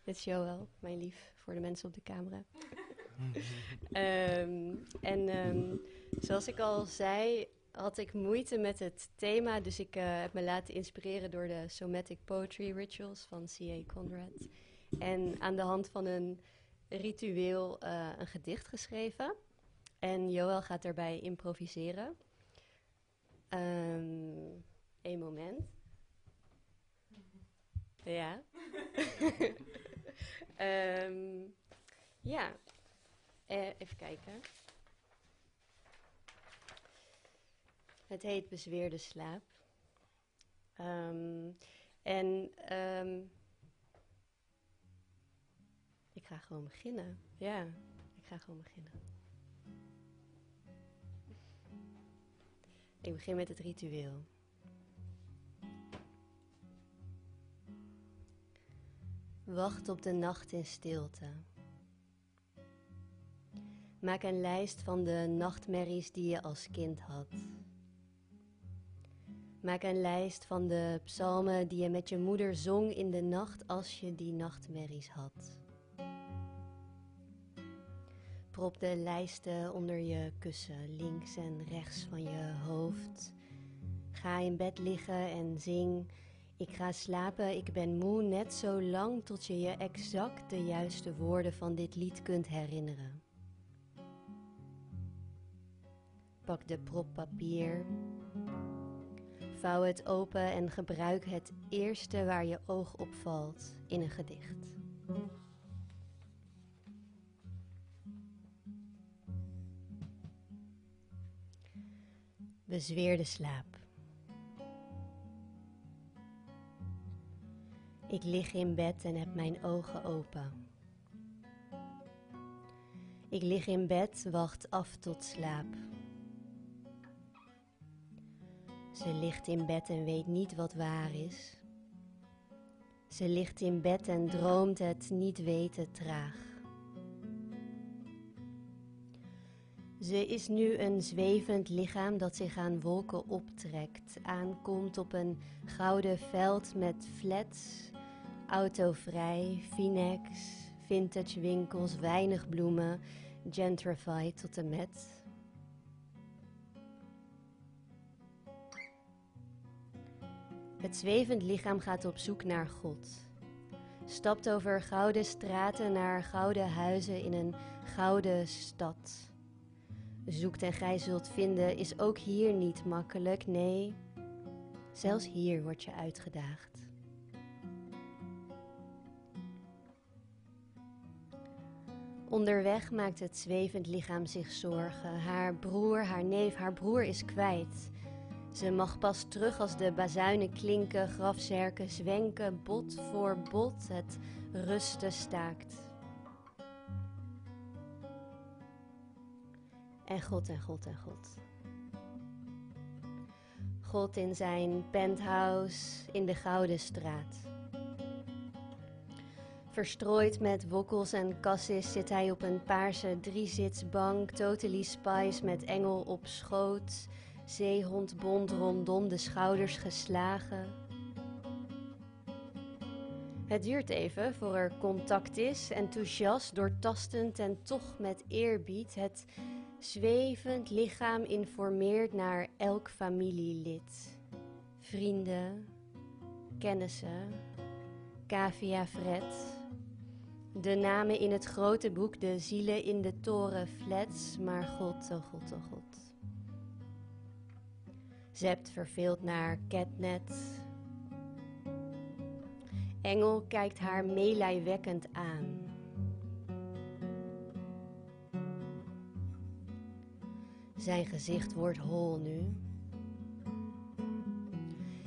Dit is Joël, mijn lief, voor de mensen op de camera. [LAUGHS] Ehm, en ehm, zoals ik al zei, had ik moeite met het thema. Dus ik eh, heb me laten inspireren door de Somatic Poetry Rituals van C.A. Conrad. En aan de hand van een ritueel eh, een gedicht geschreven. En Joël gaat daarbij improviseren. Eén moment. Ja. [LAUGHS] Ehm, ja. Eh, even kijken. Het heet Bezweerde Slaap. Ehm, en ehm, ik ga gewoon beginnen. Ja, ik ga gewoon beginnen. Ik begin met het ritueel. Wacht op de nacht in stilte. Maak een lijst van de nachtmerries die je als kind had. Maak een lijst van de psalmen die je met je moeder zong in de nacht als je die nachtmerries had. Prop de lijsten onder je kussen, links en rechts van je hoofd. Ga in bed liggen en zing. Ik ga slapen, ik ben moe, net zo lang tot je je exact de juiste woorden van dit lied kunt herinneren. Pak de prop papier. Vouw het open en gebruik het eerste waar je oog op valt in een gedicht. Bezweerde slaap. Ik lig in bed en heb mijn ogen open. Ik lig in bed, wacht af tot slaap. Ze ligt in bed en weet niet wat waar is. Ze ligt in bed en droomt het niet weten traag. Ze is nu een zwevend lichaam dat zich aan wolken optrekt, aankomt op een gouden veld met flats, autovrij, Finex, vintage winkels, weinig bloemen, gentrified tot en met. Het zwevend lichaam gaat op zoek naar God. Stapt over gouden straten naar gouden huizen in een gouden stad. Zoekt en gij zult vinden is ook hier niet makkelijk, nee, zelfs hier word je uitgedaagd. Onderweg maakt het zwevend lichaam zich zorgen. Haar broer, haar neef, haar broer is kwijt. Ze mag pas terug als de bazuinen klinken, grafzerken zwenken, bot voor bot het rusten staakt. En God en God en God. God in zijn penthouse in de Gouden Straat. Verstrooid met wokkels en kassis zit hij op een paarse driezitsbank, totally spice met engel op schoot, zeehondbond rondom de schouders geslagen. Het duurt even voor er contact is, enthousiast, doortastend en toch met eerbied. Het zwevend lichaam informeert naar elk familielid. Vrienden, kennissen, cavia Fred. De namen in het grote boek, de zielen in de toren flats, maar God, oh God, oh God. Zept verveeld naar Catnet. Engel kijkt haar meelijwekkend aan. Zijn gezicht wordt hol nu.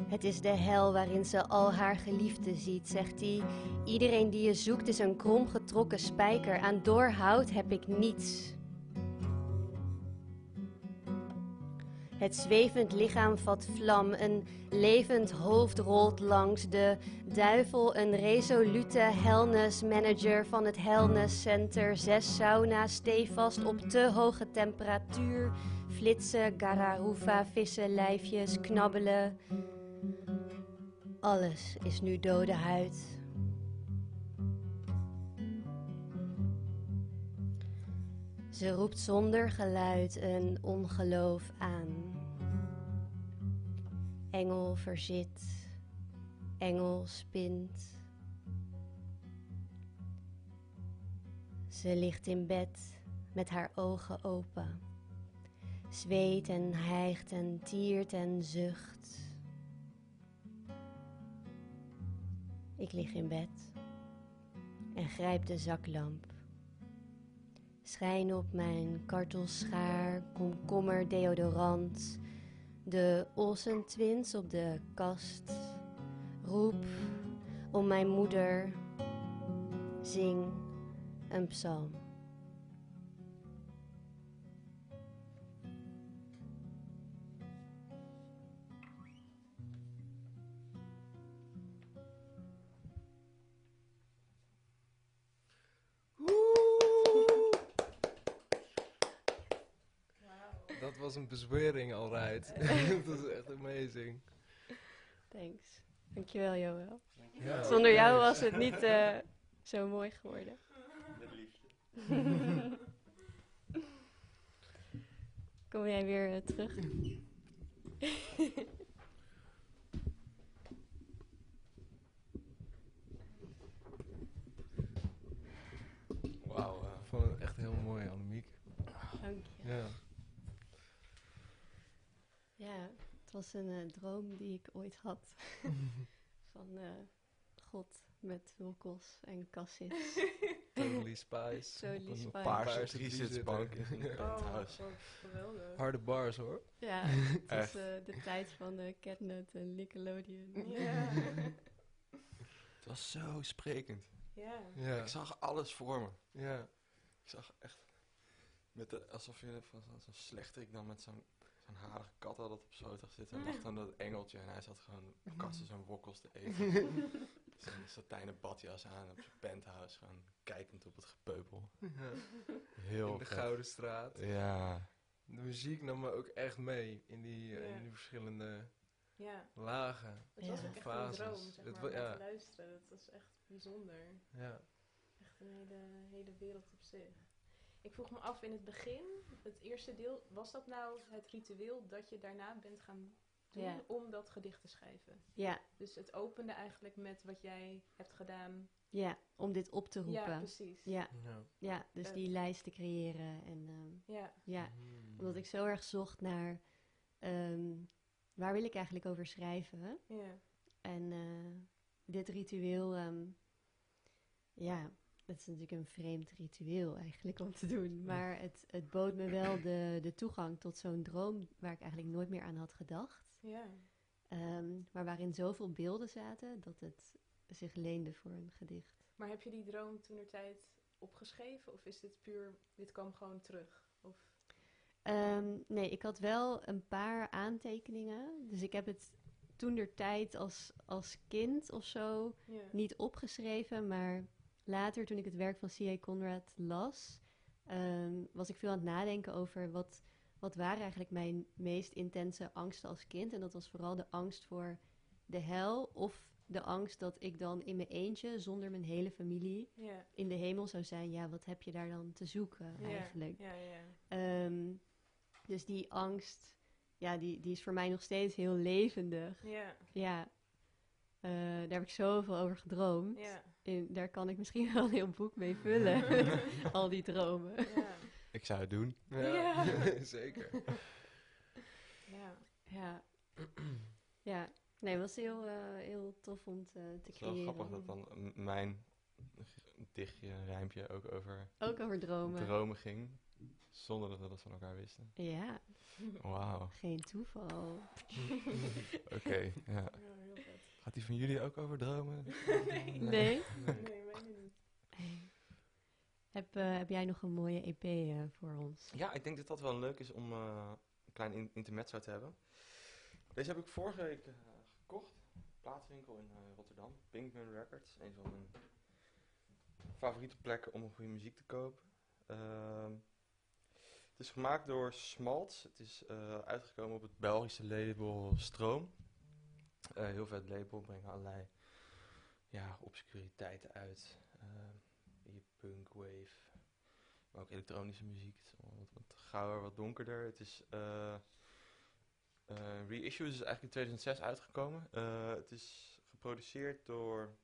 Het is de hel waarin ze al haar geliefden ziet, zegt hij. Iedereen die je zoekt is een kromgetrokken spijker. Aan doorhout heb ik niets. Het zwevend lichaam vat vlam, een levend hoofd rolt langs de duivel, een resolute helnes manager van het Helnes Center. Zes sauna's stevast op te hoge temperatuur, flitsen, gararufa, vissen, lijfjes, knabbelen. Alles is nu dode huid. Ze roept zonder geluid een ongeloof aan. Engel verzit, engel spint. Ze ligt in bed met haar ogen open. Zweet en hijgt en tiert en zucht. Ik lig in bed en grijp de zaklamp. Schijn op mijn kartelschaar, komkommer, deodorant, de Olsen Twins op de kast. Roep om mijn moeder, zing een psalm. Dat was een bezwering al rijdt. [LAUGHS] dat is echt amazing. Thanks. Dankjewel, Joël. Ja. Zonder jou was het niet eh, zo mooi geworden. Met liefde. [LAUGHS] Kom jij weer eh, terug? [LAUGHS] Wauw. eh, Ik vond het echt heel mooi, Annemiek. Dank je. Ja. Ja, het was een eh, droom die ik ooit had. [LAUGHS] [LAUGHS] Van eh, God met wokkels en cassis. [LAUGHS] Totally Spice. Totally een Spice. paarse driezitsbank in penthouse. Oh, geweldig. Harde bars hoor. Ja, het was Echt. eh, de tijd van de Catnet en Nickelodeon. Ja. Het was zo sprekend. ja. Ja. Ik zag alles voor me. Ja. Ik zag echt... Met de, alsof je van zo'n zo'n slechterik dan met zo'n zo'n harige kat had dat op had zitten. En lag dan dat engeltje en hij zat gewoon kassen zijn wokkels te eten. [LAUGHS] Zo'n satijnen badjas aan op zijn penthouse. Gewoon kijkend op het gepeupel. ja. Heel In de vet. Gouden Straat. Ja. De muziek nam me ook echt mee in die, eh, Ja. in die verschillende ja. lagen. Het was Ja. ook echt Fases. een droom, zeg Het maar, om naar te luisteren. Dat was echt bijzonder. Ja. Echt een hele, hele wereld op zich. Ik vroeg me af in het begin, het eerste deel, was dat nou het ritueel dat je daarna bent gaan doen Ja. om dat gedicht te schrijven? Ja, Dus het opende eigenlijk met wat jij hebt gedaan. ja, om dit op te Ja, roepen. precies. Ja, ja. ja, dus Eh. die lijst te creëren. En ehm, Ja, ja, Mm. omdat ik zo erg zocht naar ehm, waar wil ik eigenlijk over schrijven. ja, En eh, dit ritueel, ehm, ja, het is natuurlijk een vreemd ritueel eigenlijk om te doen. Maar het, het bood me wel de, de toegang tot zo'n droom waar ik eigenlijk nooit meer aan had gedacht. ja. Ehm, maar waarin zoveel beelden zaten dat het zich leende voor een gedicht. Maar heb je die droom toen er tijd opgeschreven? Of is dit puur, dit kwam gewoon terug? Of, Ehm, nee, ik had wel een paar aantekeningen. Dus ik heb het toen der tijd als, als kind of zo ja. niet opgeschreven. Maar later, toen ik het werk van C.A. Conrad las, ehm, was ik veel aan het nadenken over wat, wat waren eigenlijk mijn meest intense angsten als kind. En dat was vooral de angst voor de hel of de angst dat ik dan in mijn eentje, zonder mijn hele familie, in de hemel zou zijn. Ja, wat heb je daar dan te zoeken eigenlijk? Ehm, dus die angst, ja, die, die is voor mij nog steeds heel levendig. Ja, Ja, Eh, daar heb ik zoveel over gedroomd. ja, En daar kan ik misschien [LAUGHS] wel een heel boek mee vullen. [LAUGHS] Al die dromen. ja, Ik zou het doen. Ja, Ja. [LAUGHS] zeker. ja. Ja. ja. Nee, het was heel, eh, heel tof om te, te Het is wel creëren. grappig dat dan mijn dichtje, een rijmpje ook over Ook over dromen. dromen ging. Zonder dat we dat van elkaar wisten. Ja, Wauw. geen toeval. Oké, ja. Ja, heel vet. Gaat die van jullie ook over dromen? [LAUGHS] Nee? Nee, mijne niet. Nee. Heb, eh, heb jij nog een mooie EP eh, voor ons? Ja, ik denk dat dat wel leuk is om eh, een klein in intermezzo te hebben. Deze heb ik vorige week gekocht. Plaatswinkel in eh, Rotterdam. Pinkman Records. Een van mijn favoriete plekken om goede muziek te kopen. Ehm, het is gemaakt door Smalts. Het is eh, uitgekomen op het Belgische label Stroom. Eh, heel vet label. Brengen allerlei ja, obscuriteiten uit. Ehm je punkwave, maar ook elektronische muziek. Het is wat, wat gauwer, wat donkerder. Het is... eh eh, Reissue is eigenlijk in 2006 uitgekomen. Eh, het is geproduceerd door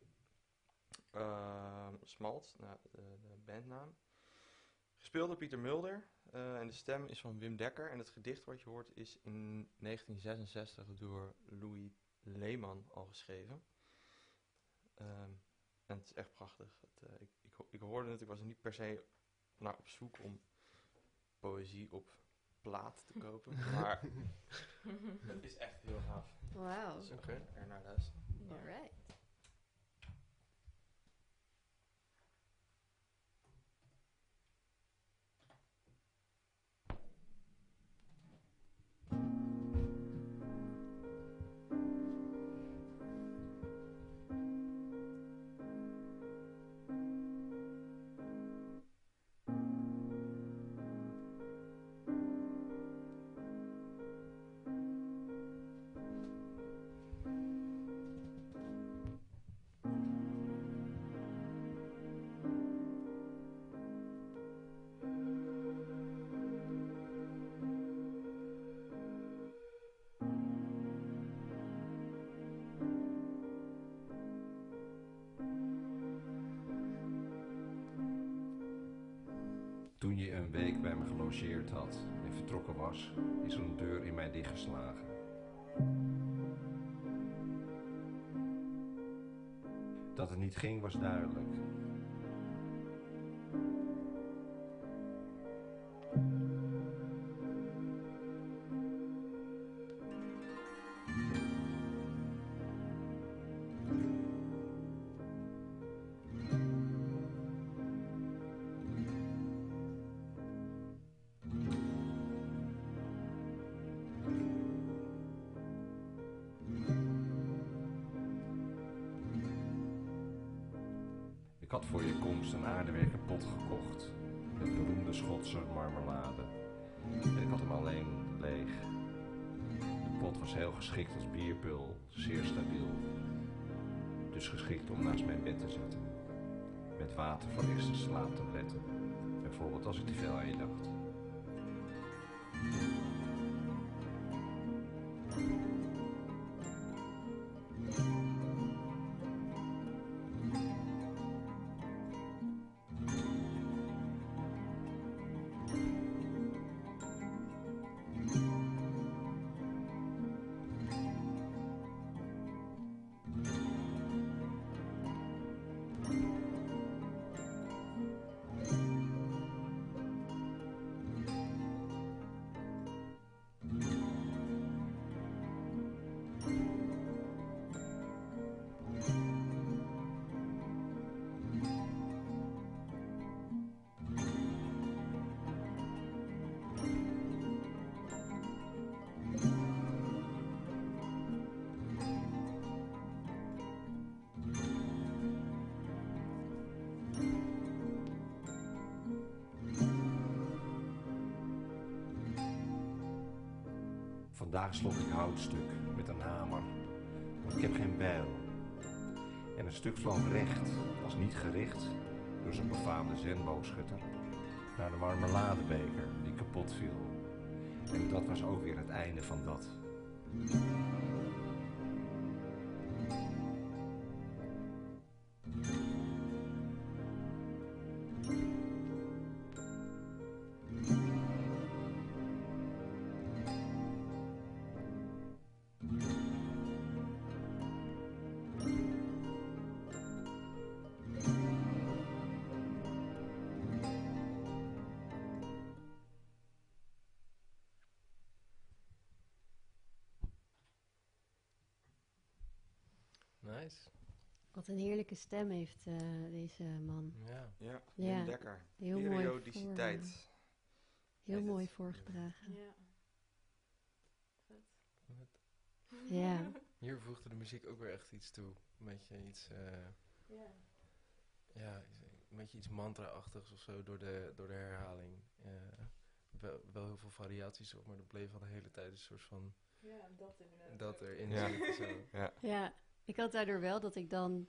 uh, Smalt, nou, de, bandnaam. Gespeeld door Pieter Mulder. Uh, en de stem is van Wim Dekker. En het gedicht wat je hoort is in 1966 door Louis Leeman al geschreven. Um, en het is echt prachtig. Het, uh, ik, ik, ik, hoorde het, ik was er niet per se naar op zoek om poëzie op plaat te kopen. [LAUGHS] maar [LAUGHS] het is echt heel gaaf. Wauw. Dus okay. er naar luisteren. Alright. Toen je een week bij me gelogeerd had en vertrokken was, is er een deur in mij dichtgeslagen. Dat het niet ging was duidelijk. Vandaag slot ik houtstuk met een hamer, ik heb geen bijl. En een stuk vloog recht, als niet gericht, door zijn befaamde zenboogschutter, naar de marmeladebeker die kapot viel. En dat was ook weer het einde van dat. Wat een heerlijke stem heeft uh, deze man. Ja. Ja, Ja, Dekker. heel mooi Periodiciteit. voor- Heel mooi het. voorgedragen. Ja. Vet. Ja. Hier voegde de muziek ook weer echt iets toe. Een beetje iets, eh, Ja. ja, een beetje iets mantra-achtigs of zo door de, door de herhaling. Eh, wel, wel heel veel variaties op, maar er bleef al de hele tijd een soort van Ja, dat inderdaad. dat erin Ja. zit. Zo. Ja. ja, ik had daardoor wel dat ik dan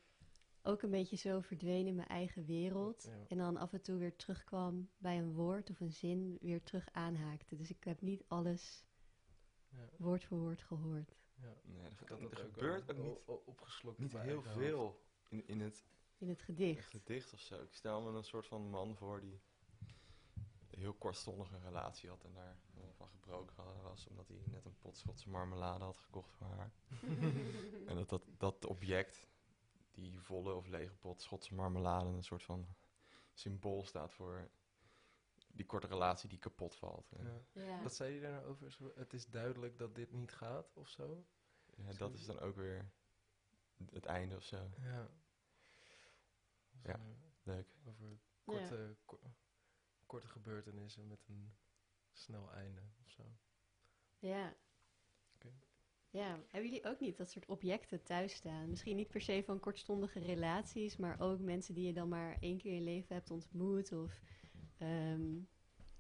ook een beetje zo verdween in mijn eigen wereld. Ja. En dan af en toe weer terugkwam bij een woord of een zin, weer terug aanhaakte. Dus ik heb niet alles Ja. woord voor woord gehoord. Ja. Nee, er dat gebeurt ook niet, opgeslokt niet heel veel in, in het In het gedicht. gedicht of zo. Ik stel me een soort van man voor die heel kortstondig een relatie had en daar van gebroken was, omdat hij net een pot Schotse marmelade had gekocht voor haar. [LAUGHS] en dat, dat dat object, die volle of lege pot Schotse marmelade, een soort van symbool staat voor die korte relatie die kapot valt. En, Ja. Ja. Wat zei je daar nou over? Het is duidelijk dat dit niet gaat, of zo? ja, dat is dan ook weer het einde of zo. Ja. Ja. Leuk. over korte, ko- korte gebeurtenissen met een snel einde, of zo. Ja. Oké. Ja, hebben jullie ook niet dat soort objecten thuis staan? Misschien niet per se van kortstondige relaties, maar ook mensen die je dan maar één keer in je leven hebt ontmoet. Of, ehm,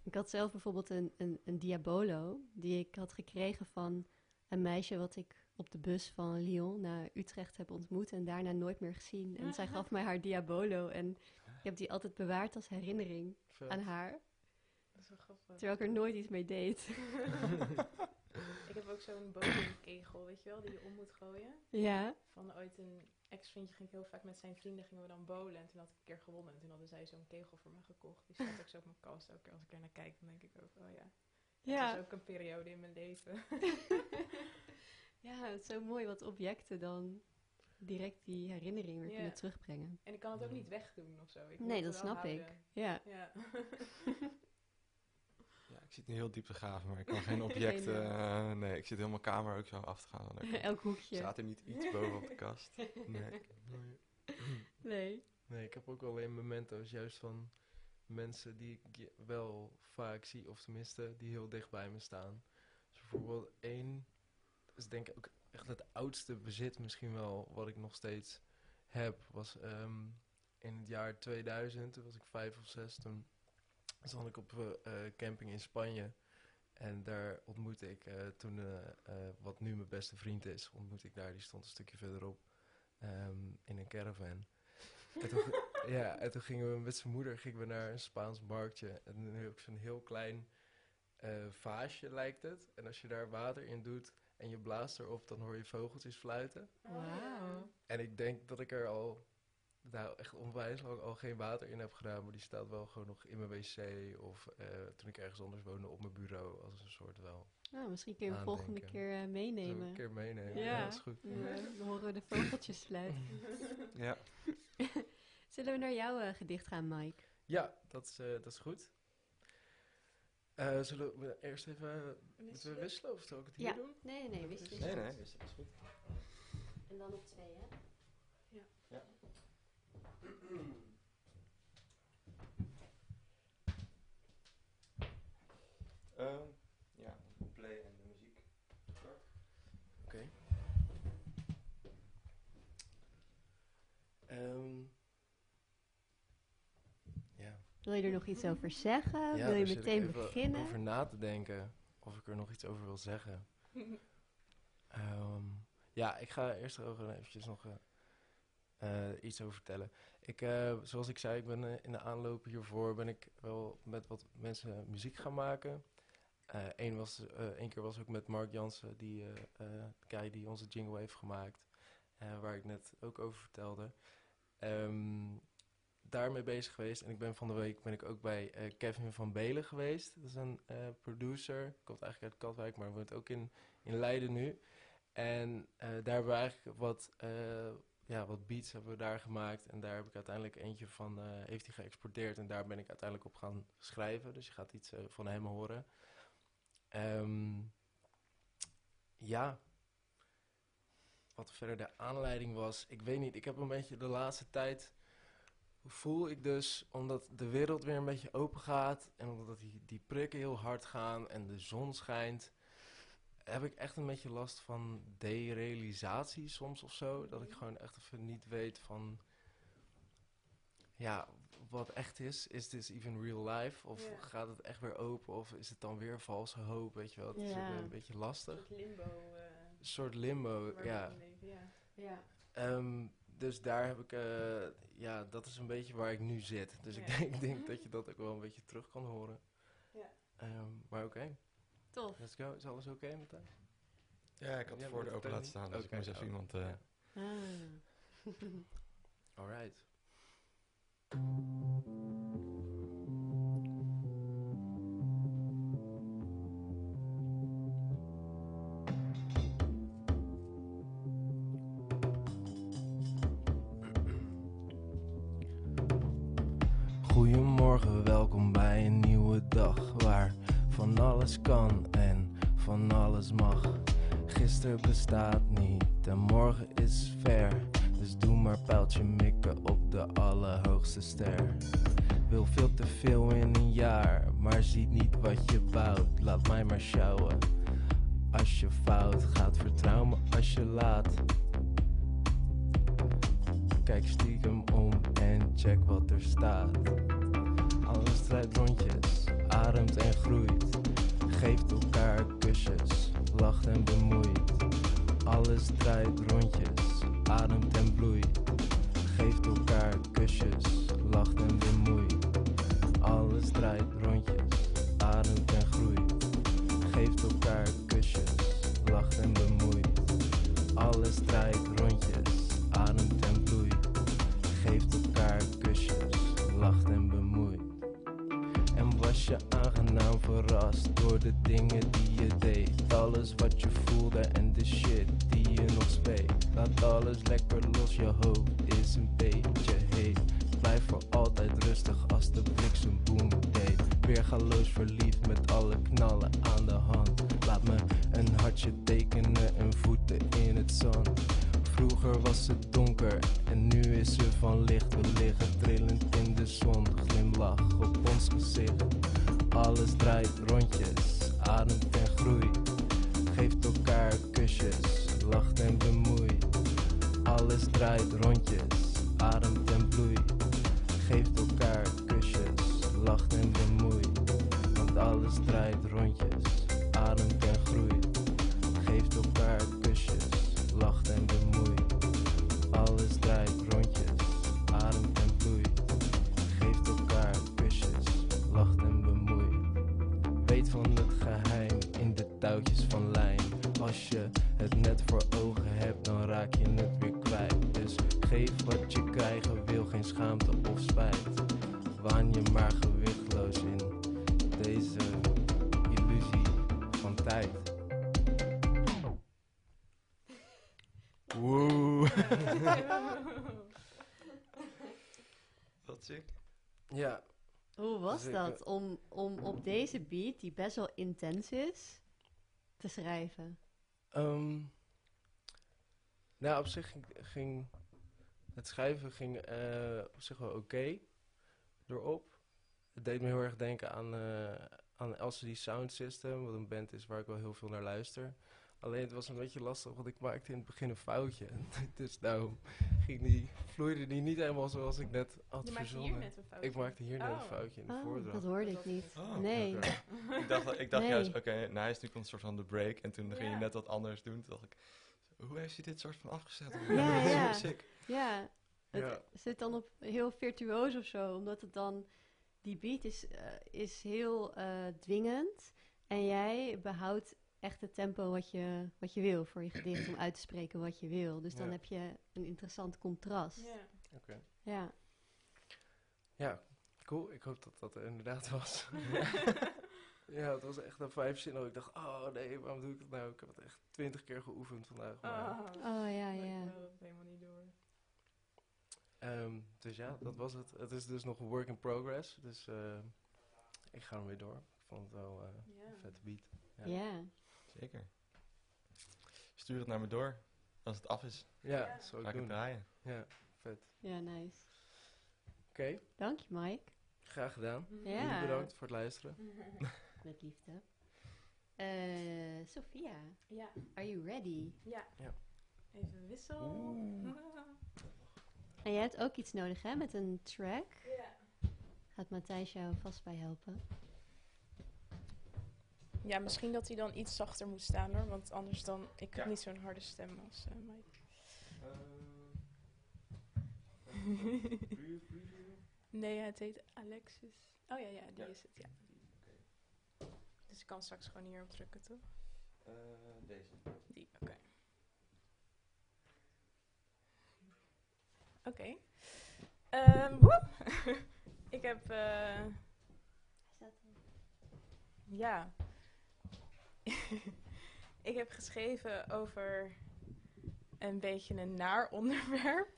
ik had zelf bijvoorbeeld een, een, een Diabolo die ik had gekregen van een meisje wat ik op de bus van Lyon naar Utrecht heb ontmoet en daarna nooit meer gezien. En zij [LAUGHS] gaf mij haar Diabolo en heb die altijd bewaard als herinnering Vet. aan haar, Dat is wel grappig. terwijl ik er nooit iets mee deed. [LAUGHS] ik heb ook zo'n bowlingkegel, weet je wel, die je om moet gooien. ja. Van ooit een ex-vriendje ging ik heel vaak met zijn vrienden gingen we dan bowlen. En toen had ik een keer gewonnen. En toen hadden zij zo'n kegel voor me gekocht. Die staat ook zo op mijn kast. Elke keer als ik er naar kijk, dan denk ik ook, oh ja. Ja. Dat is ook een periode in mijn leven. [LAUGHS] Ja, het is zo mooi wat objecten dan direct die herinnering weer Ja. kunnen terugbrengen. En ik kan het ook niet wegdoen of zo. Ik Nee, dat snap ik. Ja. Ja. [LAUGHS] Ja, ik zit nu heel diep te graven, maar ik kan geen [LAUGHS] objecten... Geen, eh, nee, ik zit helemaal kamer ook zo af te gaan. [LAUGHS] Dan Elk hoekje. Staat er niet iets boven op de kast? Nee. Nee. Nee. Ik heb ook alleen memento's juist van mensen die ik wel vaak zie, of tenminste die heel dicht bij me staan. Dus bijvoorbeeld één, dat is denk ik ook echt het oudste bezit misschien wel wat ik nog steeds heb, was ehm, in het jaar 2000, toen was ik vijf of zes, toen zat ik op eh, eh, camping in Spanje. En daar ontmoette ik eh, toen, wat nu mijn beste vriend is, ontmoette ik daar, die stond een stukje verderop ehm, in een caravan. En toen, [LAUGHS] ja, en toen gingen we met zijn moeder gingen we naar een Spaans marktje. En dan heb ik zo'n heel klein vaasje, lijkt het. En als je daar water in doet en je blaast erop, dan hoor je vogeltjes fluiten. Wauw. En ik denk dat ik er al, nou echt onwijs lang al geen water in heb gedaan. Maar die staat wel gewoon nog in mijn wc. Of eh, toen ik ergens anders woonde op mijn bureau. Als een soort wel. Nou, misschien kun je hem volgende keer eh, meenemen. een keer meenemen. Ja. Ja, dat is goed. Dan, eh, dan horen we de vogeltjes fluiten. Ja. [LAUGHS] Zullen we naar jouw eh, gedicht gaan, Mike? Ja, dat is, eh, dat is goed. Eh, zullen we eerst even moeten we wisselen of zal ik het hier Ja. doen? Nee, nee, wist Nee, nee, dat is goed. En dan op twee, hè? [CLEARS THROAT] Ehm, ja, play en de muziek. Oké. Ehm, ja. Wil je er nog iets over zeggen? ja, Wil je ik meteen even beginnen? over na te denken of ik er nog iets over wil zeggen. [LAUGHS] Ehm, ja, ik ga eerst over eventjes nog eh, eh, iets over vertellen. Ik, eh, zoals ik zei, ik ben in de aanloop hiervoor ben ik wel met wat mensen muziek gaan maken. Eén was, één keer was ook met Mark Jansen, die guy die onze jingle heeft gemaakt, waar ik net ook over vertelde. Ehm, daarmee bezig geweest en ik ben van de week ben ik ook bij eh, Kevin van Belen geweest. Dat is een eh, producer, komt eigenlijk uit Katwijk, maar woont ook in, in Leiden nu. En eh, daar hebben we eigenlijk wat, ja, wat beats hebben we daar gemaakt. En daar heb ik uiteindelijk eentje van, heeft hij geëxporteerd. En daar ben ik uiteindelijk op gaan schrijven. Dus je gaat iets van hem horen. Ehm, ja. Wat verder de aanleiding was, ik weet niet. Ik heb een beetje de laatste tijd voel ik dus, omdat de wereld weer een beetje open gaat en omdat die, die prikken heel hard gaan en de zon schijnt, heb ik echt een beetje last van derealisatie soms of zo. Dat ik gewoon echt even niet weet van, ja, wat echt is. Is this even real life? Of Ja. gaat het echt weer open? Of is het dan weer valse hoop? Weet je wel, het is ook een beetje Een lastig. soort limbo. eh, Een soort limbo, leven, ja. Ja. Ehm, dus daar heb ik, eh, ja, dat is een beetje waar ik nu zit. Dus ik, denk, ik denk dat je dat ook wel een beetje terug kan horen. Ja. Ehm, maar oké, Tof. let's go. Is alles oké met dat? Ja, ik had het voor de open laten staan, dus ik moest even oh, iemand... eh, ja. Ah. [LAUGHS] Alright. Goedemorgen, Bestaat niet en morgen is ver. Dus doe maar pijltje mikken op de allerhoogste ster. Wil veel te veel in een jaar, maar ziet niet wat je bouwt. Laat mij maar sjouwen. Als je fout gaat, vertrouw me als je laat. Kijk stiekem om en check wat er staat. Alles draait rondjes, ademt en groeit. Geeft elkaar kusjes, lacht en bemoeit. Alles draait rondjes, ademt en bloeit. Geeft elkaar kusjes, lacht en bemoeit. Alles draait rondjes, ademt en groeit. Geeft elkaar kusjes, lacht en bemoeit. Alles draait rondjes, ademt en bloeit. Geeft elkaar kusjes, lacht en bemoeit. Je aangenaam verrast door de dingen die je deed. Alles wat je voelde en de shit die je nog speet. Laat alles lekker los, je hoofd is een beetje heet. Blijf voor altijd rustig als de bliksem boom deed. Weergaloos verliefd met alle knallen aan de hand. Laat me een hartje tekenen en voeten in het zand. Vroeger was het donker en nu is er van licht. We liggen trillend in de zon, glimlach op ons gezicht. Alles draait rondjes, ademt en groeit. Geeft elkaar kusjes, lacht en bemoeit. Alles draait rondjes, ademt en bloeit. Geeft elkaar kusjes, lacht en bemoeit. Want alles draait rondjes, ademt en groeit. Geeft elkaar Ja, Hoe was Zeker. dat om, om op deze beat, die best wel intens is, te schrijven? Ehm, nou, op zich ging, ging het schrijven ging, eh, op zich wel oké erop. Het deed me heel erg denken aan, eh aan LCD Sound System, wat een band is waar ik wel heel veel naar luister. Alleen het was een beetje lastig, want ik maakte in het begin een foutje. [LAUGHS] dus daarom ging die, vloeide die niet helemaal zoals ik net had Je maakt verzonnen. hier net een foutje. Ik maakte hier net een Oh. foutje in de Oh, voordracht. dat hoorde ik niet. Oh, nee. [LAUGHS] Ik dacht, ik dacht Nee. juist, oké, nou is nu komt een soort van de break. En toen ging je net wat anders doen. Toen dacht ik, hoe heeft hij dit soort van afgezet? Ja, ja. Sick. Ja, het Ja. zit dan op heel virtuoos of zo, omdat het dan, die beat is, eh, is heel eh, dwingend. En jij behoudt echt het tempo wat je, wat je wil voor je gedicht, om uit te spreken wat je wil. Dus dan Ja. heb je een interessant contrast. Ja. Oké. Ja. Ja, cool. Ik hoop dat dat er inderdaad was. [LAUGHS] ja, het was echt een vijf zinnen. Ik dacht, oh nee, waarom doe ik dat nou? Ik heb het echt twintig keer geoefend vandaag. Maar, Oh, Oh ja, ik ja. wil het helemaal niet door. Ehm, dus ja, dat was het. Het is dus nog een work in progress. Dus eh, ik ga hem weer door. Ik vond het wel eh, Ja. een vette beat. Ja. Ja. Zeker. Stuur het naar me door. Als het af is, Ja, Ja. ik ik het doen. draaien. Ja, vet. Ja, nice. Oké, Dank je, Mike. graag gedaan. Ja. Jullie bedankt voor het luisteren. [LAUGHS] Met liefde. Eh Sophia, Ja, are you ready? ja. Ja. Even wissel. En jij hebt ook iets nodig, hè, met een track. Ja. Gaat Matthijs jou vast bij helpen? Ja, misschien dat hij dan iets zachter moet staan hoor, want anders dan... Ik heb Ja. niet zo'n harde stem als eh, Mike. nee, het heet Alexis. Oh ja, ja, die Ja. is het, ja. Dus ik kan straks gewoon hierop drukken, toch? Eh, deze. Die, oké. Oké. Ehm, woe! [LAUGHS] ik heb, eh, ja. [LAUGHS] ik heb geschreven over een beetje een naar onderwerp.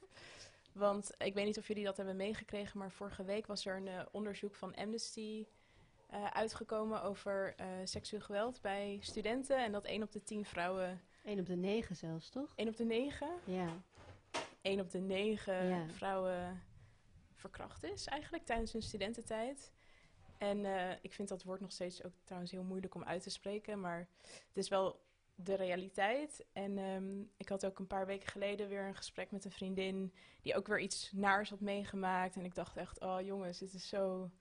Want ik weet niet of jullie dat hebben meegekregen, maar vorige week was er een eh, onderzoek van Amnesty eh, uitgekomen over eh, seksueel geweld bij studenten. En dat 1 op de 10 vrouwen 1 op de 9 zelfs, toch? 1 op de 9, Ja. 1 op de 9 Ja. vrouwen verkracht is eigenlijk tijdens hun studententijd. En eh, ik vind dat woord nog steeds ook trouwens heel moeilijk om uit te spreken, maar het is wel de realiteit. En ehm, ik had ook een paar weken geleden weer een gesprek met een vriendin die ook weer iets naars had meegemaakt. En ik dacht echt, oh jongens, dit is zo,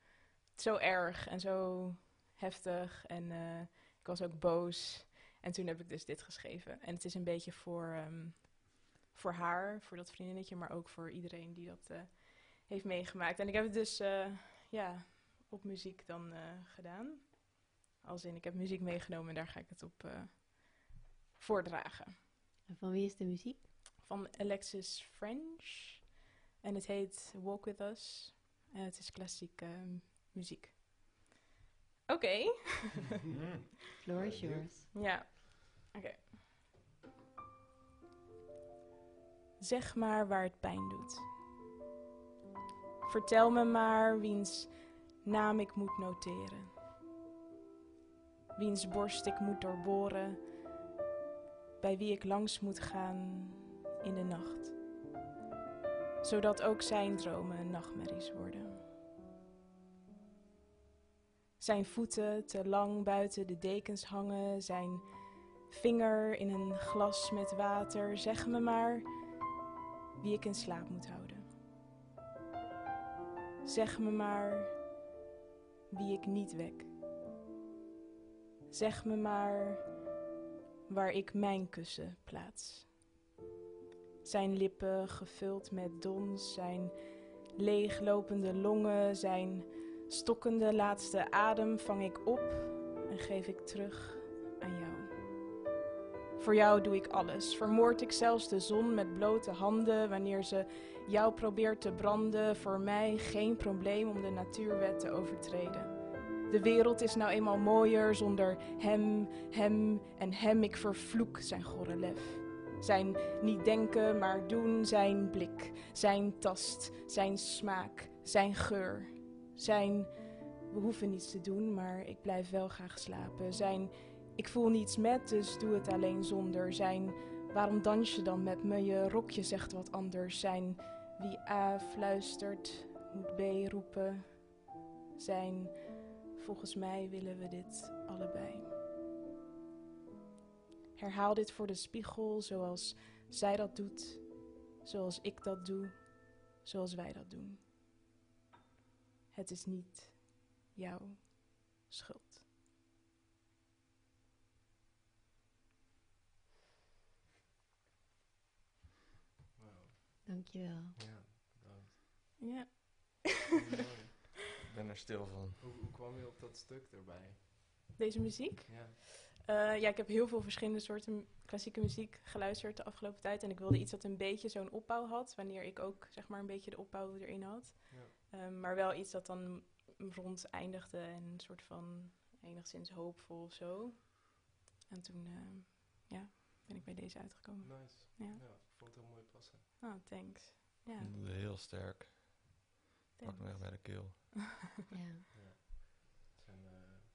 zo erg en zo heftig. En eh, ik was ook boos. En toen heb ik dus dit geschreven. En het is een beetje voor, ehm, voor haar, voor dat vriendinnetje, maar ook voor iedereen die dat eh, heeft meegemaakt. En ik heb het dus ja, op muziek dan eh, gedaan. Als in, ik heb muziek meegenomen en daar ga ik het op eh, voordragen. En van wie is de muziek? Van Alexis French. En het heet Walk With Us. En het is klassieke eh, muziek. Oké. [LAUGHS] Floor is yours. Ja, oké. Zeg maar waar het pijn doet. Vertel me maar wiens naam ik moet noteren. Wiens borst ik moet doorboren. Bij wie ik langs moet gaan in de nacht. Zodat ook zijn dromen nachtmerries worden. Zijn voeten te lang buiten de dekens hangen, zijn vinger in een glas met water. Zeg me maar wie ik in slaap moet houden. Zeg me maar wie ik niet wek. Zeg me maar waar ik mijn kussen plaats. Zijn lippen gevuld met dons, zijn leeglopende longen, zijn stokkende laatste adem vang ik op en geef ik terug. Voor jou doe ik alles. Vermoord ik zelfs de zon met blote handen wanneer ze jou probeert te branden. Voor mij geen probleem om de natuurwet te overtreden. De wereld is nou eenmaal mooier zonder hem, hem en hem. Ik vervloek zijn gorre lef. Zijn niet denken, maar doen, zijn blik, zijn tast, zijn smaak, zijn geur. Zijn, we hoeven niets te doen, maar ik blijf wel graag slapen. Zijn, ik voel niets met, dus doe het alleen zonder. Zijn, waarom dans je dan met me? Je rokje zegt wat anders. Zijn, wie A fluistert, moet B roepen. Zijn, volgens mij willen we dit allebei. Herhaal dit voor de spiegel zoals zij dat doet, zoals ik dat doe, zoals wij dat doen. Het is niet jouw schuld. Wauw. Dankjewel. Ja, bedankt. Ja. Ik ben er stil van. hoe, hoe kwam je op dat stuk erbij? Deze muziek? Ja. Eh, ja, ik heb heel veel verschillende soorten klassieke muziek geluisterd de afgelopen tijd. En ik wilde iets dat een beetje zo'n opbouw had, wanneer ik ook zeg maar een beetje de opbouw erin had. Ja. Ehm, maar wel iets dat dan rond eindigde en een soort van enigszins hoopvol of zo. En toen ehm, ja, ben ik bij deze uitgekomen. Nice. Ja. Ja, vond het heel mooi passen. Oh, thanks. Ja, Heel sterk. Pak me echt bij de keel. [LAUGHS] Ja. Ja. Het zijn eh, een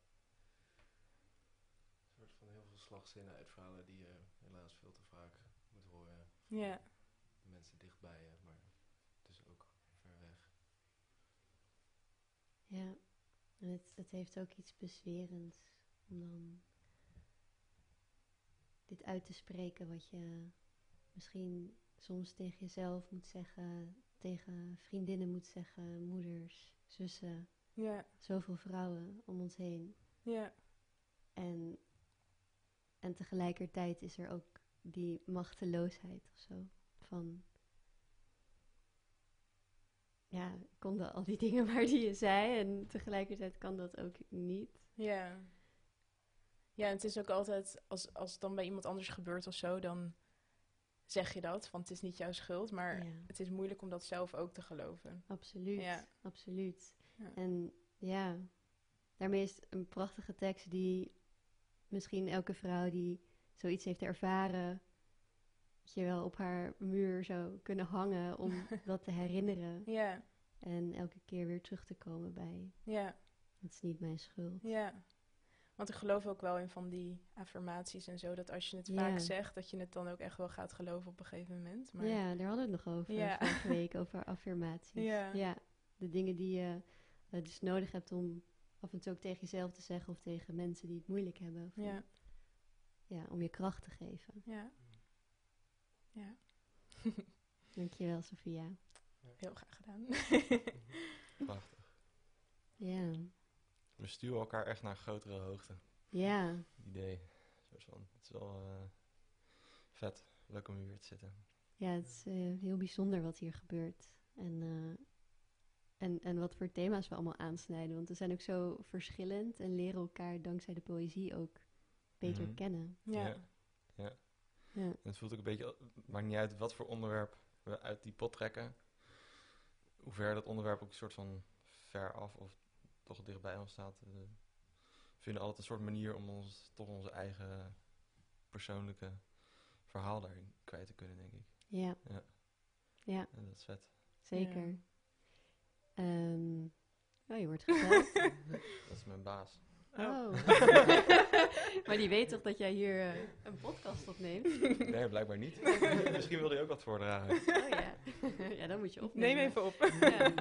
soort van heel veel slagzinnen uitverhalen die je helaas veel te vaak moet horen. Ja, De mensen dichtbij je, maar dus ook ver weg. ja. En het, het heeft ook iets bezwerends om dan dit uit te spreken wat je misschien soms tegen jezelf moet zeggen, tegen vriendinnen moet zeggen, moeders, zussen, ja, zoveel vrouwen om ons heen. ja, En, en tegelijkertijd is er ook die machteloosheid of zo. Van ja, konden al die [LAUGHS] dingen maar die je zei. En tegelijkertijd kan dat ook niet. Ja. Ja, en het is ook altijd, als, als het dan bij iemand anders gebeurt of zo, dan zeg je dat, want het is niet jouw schuld. Maar Ja. het is moeilijk om dat zelf ook te geloven. Absoluut, Ja. absoluut. Ja. En ja, daarmee is een prachtige tekst die misschien elke vrouw die zoiets heeft ervaren, je wel op haar muur zou kunnen hangen om [LAUGHS] dat te herinneren. Ja, En elke keer weer terug te komen bij, ja, het is niet mijn schuld. ja. Want ik geloof ook wel in van die affirmaties en zo, dat als je het vaak zegt, dat je het dan ook echt wel gaat geloven op een gegeven moment. Maar Ja, daar hadden we het nog over Ja. vorige [LAUGHS] week, over affirmaties. Ja. de dingen die je eh, dus nodig hebt om af en toe ook tegen jezelf te zeggen of tegen mensen die het moeilijk hebben. Of ja, ja, om je kracht te geven. ja. Ja, [LAUGHS] Dankjewel, Sophia. heel graag gedaan. [LAUGHS] Prachtig. Ja, We sturen elkaar echt naar grotere hoogte. ja, Idee. Soort van. Het is wel eh, vet. Leuk om hier weer te zitten. ja het is eh, heel bijzonder wat hier gebeurt. En, eh, en, en wat voor thema's we allemaal aansnijden. Want we zijn ook zo verschillend en leren elkaar dankzij de poëzie ook beter Mhm. kennen. ja. Ja. Ja. Ja, En het voelt ook een beetje, het maakt niet uit wat voor onderwerp we uit die pot trekken. Hoe ver dat onderwerp ook een soort van ver af of toch dichtbij ons staat. eh, we vinden altijd een soort manier om ons toch onze eigen persoonlijke verhaal daarin kwijt te kunnen, denk ik. ja, Ja. ja En dat is vet. zeker. Ehm, oh, je wordt gebeld. [LAUGHS] Dat is mijn baas. Oh. [LAUGHS] maar die weet toch dat jij hier eh, een podcast opneemt? Nee, blijkbaar niet. Misschien wilde je ook wat voordragen. Oh ja. ja, dan moet je opnemen. Neem even op. Ja.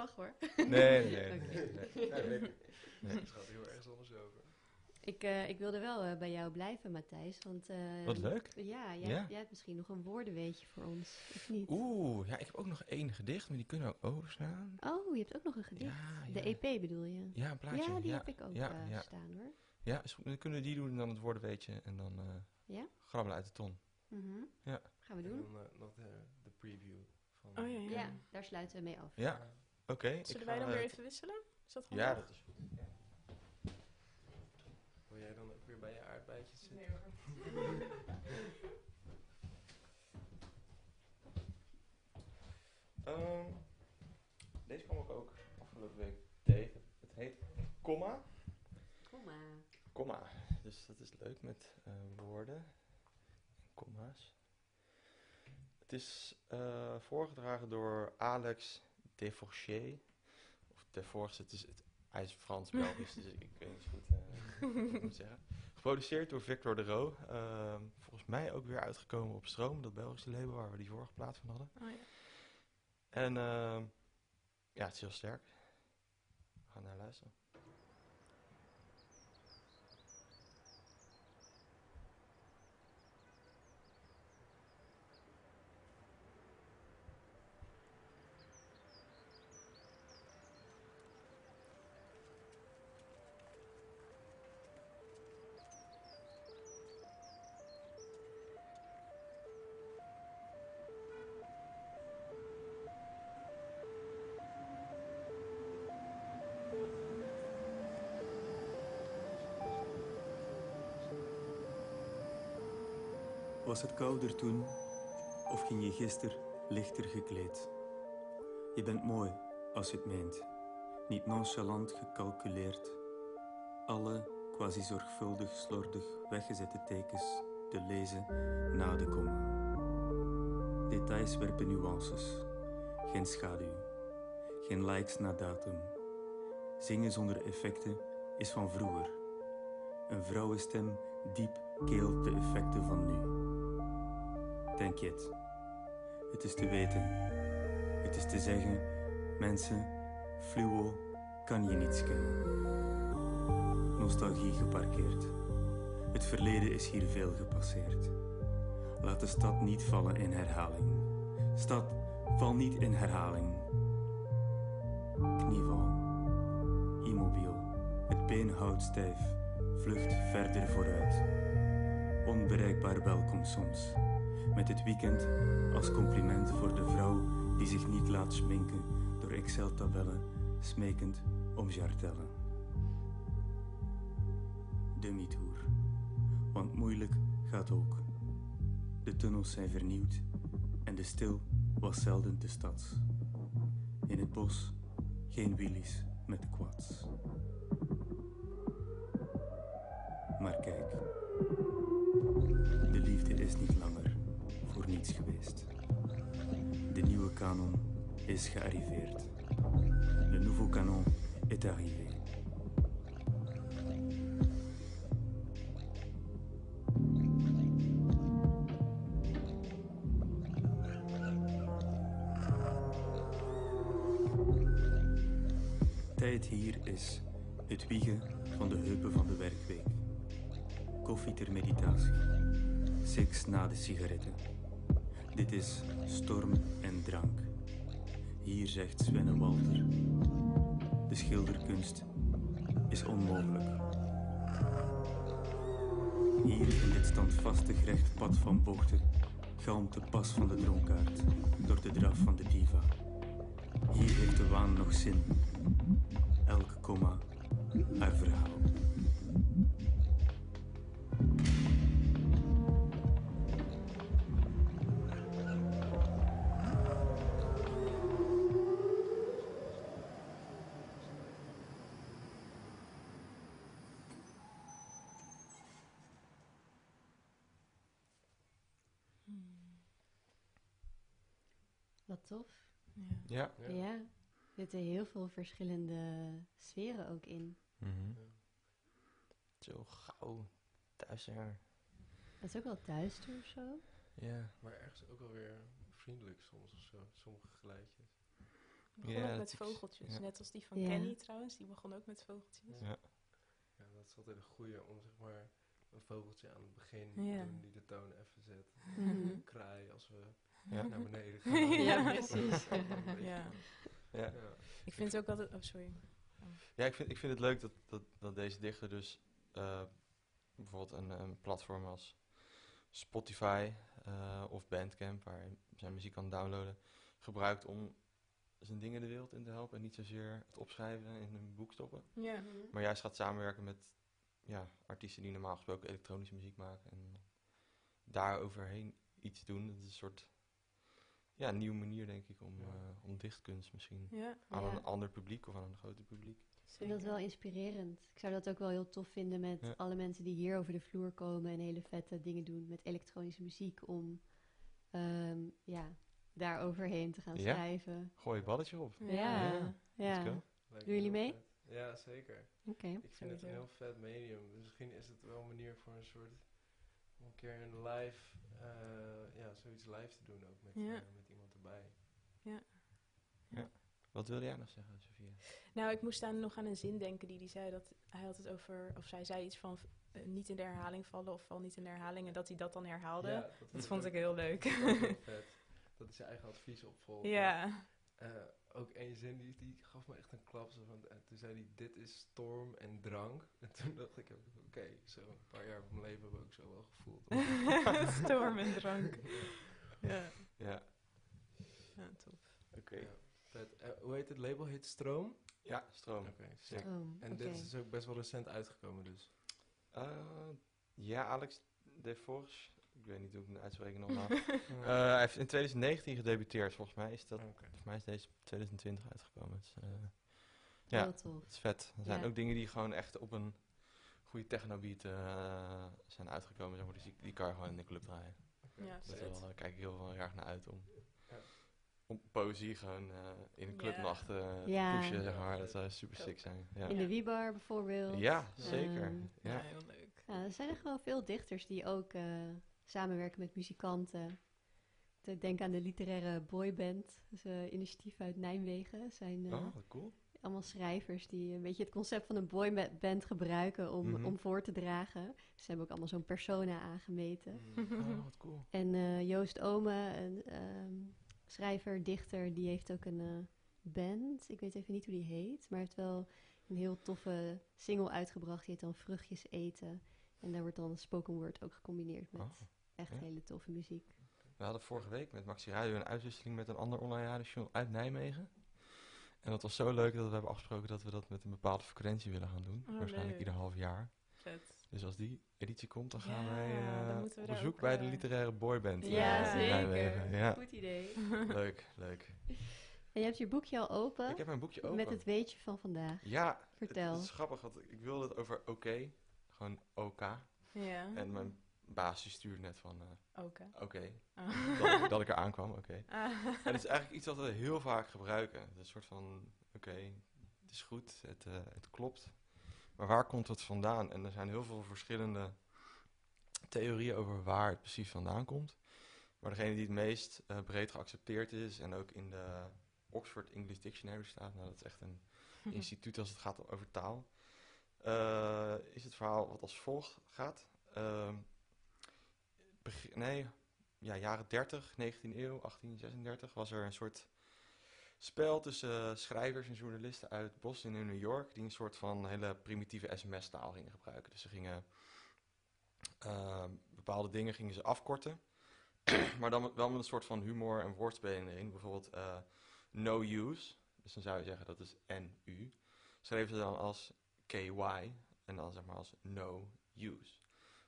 Mag hoor. Nee, nee, nee. Oké. nee, nee. Nee, nee. Nee. Het gaat heel erg anders over. Ik, eh, ik wilde wel eh, bij jou blijven, Matthijs. Want, eh, Wat leuk. Ja, jij, Ja. jij hebt misschien nog een woordenweetje voor ons, of niet? Oeh, ja, ik heb ook nog één gedicht, maar die kunnen we ook overslaan. Oh, je hebt ook nog een gedicht. Ja, ja. De EP bedoel je? Ja, een plaatje. Ja, die ja. heb ik ook ja, eh, ja. staan hoor. Ja, is goed. dan kunnen we die doen en dan het woordenweetje en dan eh Ja? grabbelen uit de ton. Mhm. Ja. Gaan we En doen? dan eh, nog de, de preview van... Oh ja, ja. Ja, daar sluiten we mee af. Ja, oké. ik Zullen wij dan weer even wisselen? Is dat Ja, dat is goed. Wil jij dan ook weer bij je aardbeidjes zitten? Nee hoor. [LAUGHS] Ehm, deze kwam ik ook afgelopen week tegen. Het heet Komma. Kom maar. Komma. Dus dat is leuk met eh, woorden en komma's. Het is eh, voorgedragen door Alex Deforché. Of Deforges, het is, het, hij is Frans-Belgisch, [LAUGHS] dus ik, ik weet niet goed eh, hoe ik moet zeggen. Geproduceerd door Victor de Roo. Ehm, volgens mij ook weer uitgekomen op Stroom, dat Belgische label waar we die vorige plaat van hadden. Oh, ja. En ehm, ja, het is heel sterk. We gaan naar luisteren. Was het kouder toen of ging je gisteren lichter gekleed? Je bent mooi als je het meent, niet nonchalant gecalculeerd. Alle quasi zorgvuldig slordig weggezette tekens te lezen na de komma. Details werpen nuances, geen schaduw, geen likes na datum. Zingen zonder effecten is van vroeger. Een vrouwenstem diep keelt de effecten van nu. Denk je het? Het is te weten. Het is te zeggen, mensen, fluo kan je niets kennen. Nostalgie geparkeerd. Het verleden is hier veel gepasseerd. Laat de stad niet vallen in herhaling. Stad, val niet in herhaling. Knieval. Immobiel. Het been houdt stijf. Vlucht verder vooruit. Onbereikbaar welkom soms. Met het weekend als compliment voor de vrouw die zich niet laat schminken door Excel-tabellen, smekend om jartellen. Demi-tour, want moeilijk gaat ook. De tunnels zijn vernieuwd en de stil was zelden te stads. In het bos geen wheelies met quads. Kanon is gearriveerd. Le nouveau canon est arrivé. Tijd hier is het wiegen van de heupen van de werkweek. Koffie ter meditatie. Seks na de sigaretten. Dit is storm en drank. Hier zegt Svenne Walter. De schilderkunst is onmogelijk. Hier in dit standvastig recht pad van bochten galmt de pas van de dronkaard door de draf van de diva. Hier heeft de waan nog zin. Elk komma haar verhaal. Ja. Ja. Ja. Er zitten heel veel verschillende sferen ook in. Mhm. Zo gauw. Duizend jaar. Dat is ook wel duister of zo. Ja. Maar ergens ook wel weer vriendelijk soms of zo. Sommige geluidjes. Het begon Ja, ook met vogeltjes. ja. Net als die van Ja. Kenny trouwens. Die begon ook met vogeltjes. Ja. Ja, dat is altijd een goeie om zeg maar een vogeltje aan het begin Ja. te doen die de toon even zet. Mhm. Kraai als we Ja. naar beneden [LAUGHS] gaan. Ja, precies. [LAUGHS] Ja. Ja. ja. Ik vind het ook altijd... Oh, sorry. Ja, ik vind, ik vind het leuk dat, dat, dat deze dichter dus eh, bijvoorbeeld een, een platform als Spotify eh, of Bandcamp, waar hij zijn muziek kan downloaden, gebruikt om zijn dingen de wereld in te helpen en niet zozeer het opschrijven in een boek stoppen. Ja. Maar juist gaat samenwerken met ja, artiesten die normaal gesproken elektronische muziek maken en daar overheen iets doen. Dat is een soort ja, een nieuwe manier, denk ik, om, Ja. eh, om dichtkunst misschien Ja. aan Ja. een ander publiek of aan een groter publiek. Ik vind dat wel inspirerend. Ik zou dat ook wel heel tof vinden met Ja. alle mensen die hier over de vloer komen en hele vette dingen doen met elektronische muziek om ehm, ja, daar overheen te gaan Ja. schrijven. Gooi het balletje op. Ja, Ja. ja. Doen jullie mee? vet. Ja, zeker. Oké. Ik vind het een heel vet medium. Dus misschien is het wel een manier voor een soort... om een keer een live... eh, ja, zoiets live te doen ook met, Ja. eh, met iemand erbij. Wat wilde jij nog zeggen, Sofia? Nou, ik moest aan, nog aan een zin denken die die zei dat hij had het over, of zij zei iets van eh, niet in de herhaling vallen of val niet in de herhaling en dat hij dat dan herhaalde. Ja, dat vond ik heel leuk. dat is ook heel vet. [LAUGHS] Dat is zijn eigen advies opvolgt. ja. Eh, ook één zin die, die gaf me echt een klap. Zo van, eh, toen zei hij, dit is storm en drank. [LAUGHS] En toen dacht ik, oké, zo een paar jaar van mijn leven heb ik ook zo wel gevoeld. [LAUGHS] Storm en drank. Ja, Ja, ja tof. oké. Ja. Eh, hoe heet het label? Heet Stroom? Ja, stroom. Oké, En dit is ook best wel recent uitgekomen dus. Eh, ja, Alex de Forge. Ik weet niet hoe ik het uitspreek normaal. [LAUGHS] Eh, hij heeft in 2019 gedebuteerd, volgens mij is dat. Volgens mij is deze 2020 uitgekomen. Dus, eh, ja, het is vet. Er zijn Ja. ook dingen die gewoon echt op een goede technobeat eh zijn uitgekomen. Zeg maar, dus die, die kan gewoon in de club draaien. Ja, Dus daar wel, kijk ik heel veel erg naar uit om. Om poëzie gewoon eh, in een Ja. clubnacht eh, Ja. pushen, zeg maar. Dat zou super sick zijn. Ja, In de Wiebar bijvoorbeeld. ja zeker. Ehm, Ja, ja. heel leuk. Ja, er zijn er gewoon veel dichters die ook eh, samenwerken met muzikanten. Ik denk aan de literaire boyband. Dat is een initiatief uit Nijmegen. zijn Oh, wat cool. allemaal schrijvers die een beetje het concept van een boyband gebruiken om, Mhm. om voor te dragen. Ze hebben ook allemaal zo'n persona aangemeten. Mm. Oh, wat cool. En eh, Joost Ome, een ehm, schrijver, dichter, die heeft ook een eh, band. Ik weet even niet hoe die heet, maar hij heeft wel een heel toffe single uitgebracht. Die heet dan Vruchtjes eten. En daar wordt dan spoken word ook gecombineerd met Oh, echt ja. hele toffe muziek. We hadden vorige week met Maxi Radio een uitwisseling met een ander online radiostation uit Nijmegen. En dat was zo leuk dat we hebben afgesproken dat we dat met een bepaalde frequentie willen gaan doen. Oh, Waarschijnlijk leuk. ieder half jaar. Vet. Dus als die editie komt, dan gaan Ja, wij eh, daar bezoek bij de eh, literaire boyband. eh, Ja, in zeker. Ja, Goed idee. [LAUGHS] [LAUGHS] leuk, leuk. En je hebt je boekje al open Ik heb mijn boekje open. met het weetje van vandaag. Ja, Vertel. Het, is grappig, want ik wilde het over oké. Gewoon OK. Ja. En mijn baas die stuurde net van eh, Oké. oké. [LAUGHS] Dat, dat ik eraan kwam, oké. Ah. En het is eigenlijk iets wat we heel vaak gebruiken. Het is een soort van, oké, het is goed, het, eh, het klopt. Maar waar komt het vandaan? En er zijn heel veel verschillende theorieën over waar het precies vandaan komt. Maar degene die het meest eh, breed geaccepteerd is en ook in de Oxford English Dictionary staat, nou dat is echt een [LAUGHS] instituut als het gaat over taal, eh, is het verhaal wat als volgt gaat. Beg- nee, ja, jaren 30, 19e eeuw, 1836, was er een soort spel tussen eh, schrijvers en journalisten uit Boston en New York, die een soort van hele primitieve sms-taal gingen gebruiken. Dus ze gingen eh, bepaalde dingen gingen ze afkorten, [CLEARS THROAT] maar dan wel met een soort van humor en woordspelen erin. Bijvoorbeeld eh, no use, dus dan zou je zeggen dat is NU, schreven ze dan als KY en dan zeg maar als no use.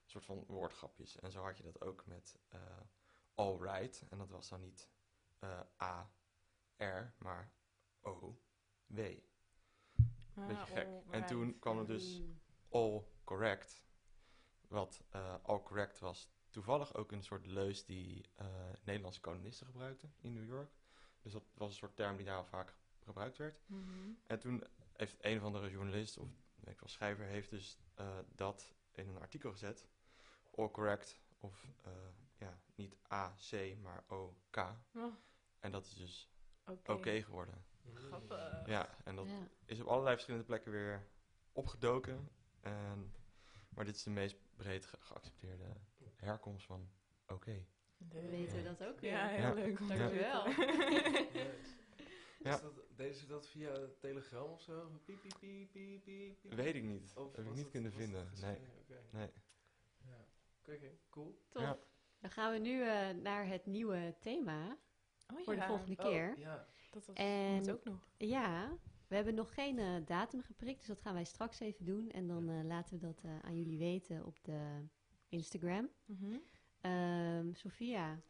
Een soort van woordgrapjes. En zo had je dat ook met eh alright. En dat was dan niet A, R, maar O, W. Beetje Ah, gek. En alright. toen kwam er dus all correct. Wat eh, all correct was toevallig ook een soort leus die eh, Nederlandse kolonisten gebruikten in New York. Dus dat was een soort term die daar vaak gebruikt werd. Mhm. En toen heeft een of andere journalist of weet ik wel, schrijver heeft dus eh, dat in een artikel gezet. All correct of ja, niet A, C, maar O, K. Oh, En dat is dus Oké. geworden. Grappig. Ja, en dat Ja. is op allerlei verschillende plekken weer opgedoken. En, maar dit is de meest breed ge- geaccepteerde herkomst van oké. Leuk. Weten we dat ook weer. Ja, heel Ja. leuk. Dankjewel. [LAUGHS] Ja. Is dat, deden ze dat via Telegram of zo? Piep, piep, piep, piep, piep, piep. Weet ik niet. Of Heb ik niet het- kunnen vinden. Nee, nee. Ja. Oké, cool. Top. Ja. Dan gaan we nu eh, naar het nieuwe thema Oh, voor de volgende Oh, keer. ja. Dat was En- moet ook nog. Ja, we hebben nog geen eh, datum geprikt, dus dat gaan wij straks even doen. En dan eh, laten we dat eh, aan jullie weten op de Instagram. Mhm. Ehm Sophia,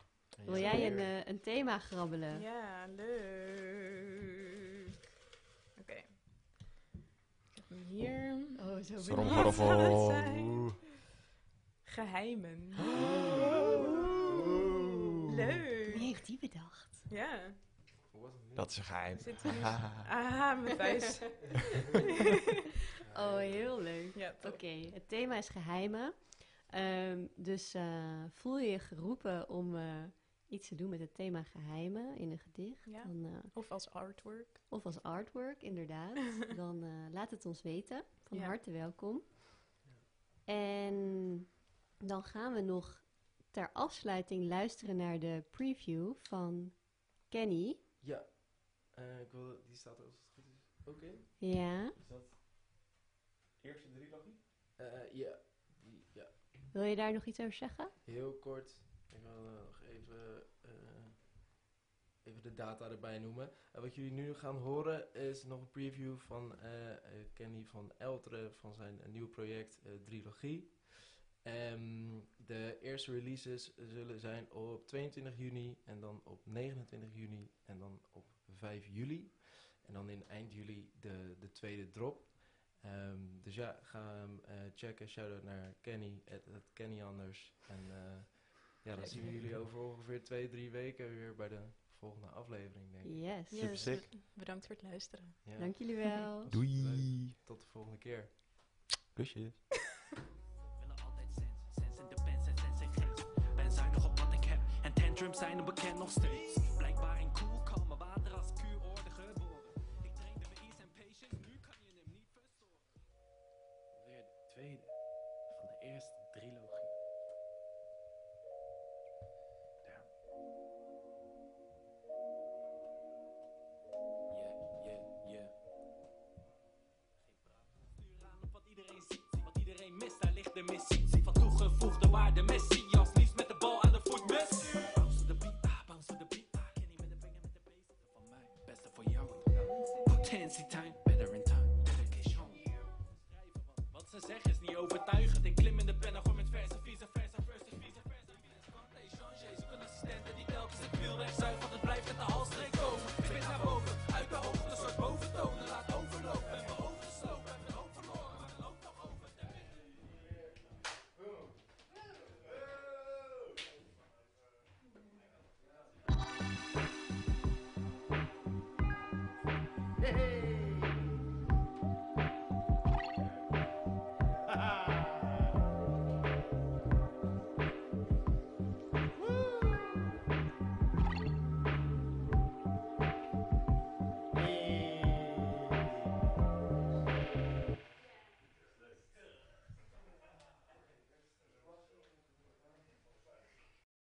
wil jij een, eh, een thema grabbelen? Ja, leuk. Oké. Ik heb hem hier. Oh, zo ben [LAUGHS] Wat zou het Tromgeroffel. zijn? Oeh. Geheimen. Wie Leuk. heeft die bedacht? Ja. Nu? Dat is een geheim. Zit hier. [LAUGHS] Aha, Matthijs. [LAUGHS] Oh, heel leuk. Ja. Oké, het thema is geheimen. Ehm, dus eh, voel je je geroepen om eh, iets te doen met het thema geheimen in een gedicht? Ja. Dan, eh, Of als artwork. of als artwork, inderdaad. [LAUGHS] dan eh, laat het ons weten. Van Ja. harte welkom. En dan gaan we nog ter afsluiting luisteren naar de preview van Kenny. Ja. Eh, ik wil, die staat er als het goed is ook in. Ja, Is dat eerste trilogie? Eh, ja. Die, ja. wil je daar nog iets over zeggen? Heel kort. Ik wil eh, nog even, even de data erbij noemen. En wat jullie nu gaan horen is nog een preview van Kenny van Eltre van zijn nieuwe project eh Trilogie. De eerste releases zullen zijn op 22 juni en dan op 29 juni en dan op 5 juli. En dan in eind juli de, de tweede drop. Ehm, dus ja, ga hem eh, checken. Shout-out naar Kenny, het, het Kenny Anders. En eh, ja, dan zien we jullie over ongeveer twee, drie weken weer bij de volgende aflevering, denk ik. Yes. Super Yes, sick. be- Bedankt voor het luisteren. Ja. Dank jullie wel. Doei. Tot de volgende keer. Kusjes. Tantrums zijn een bekend nog steeds.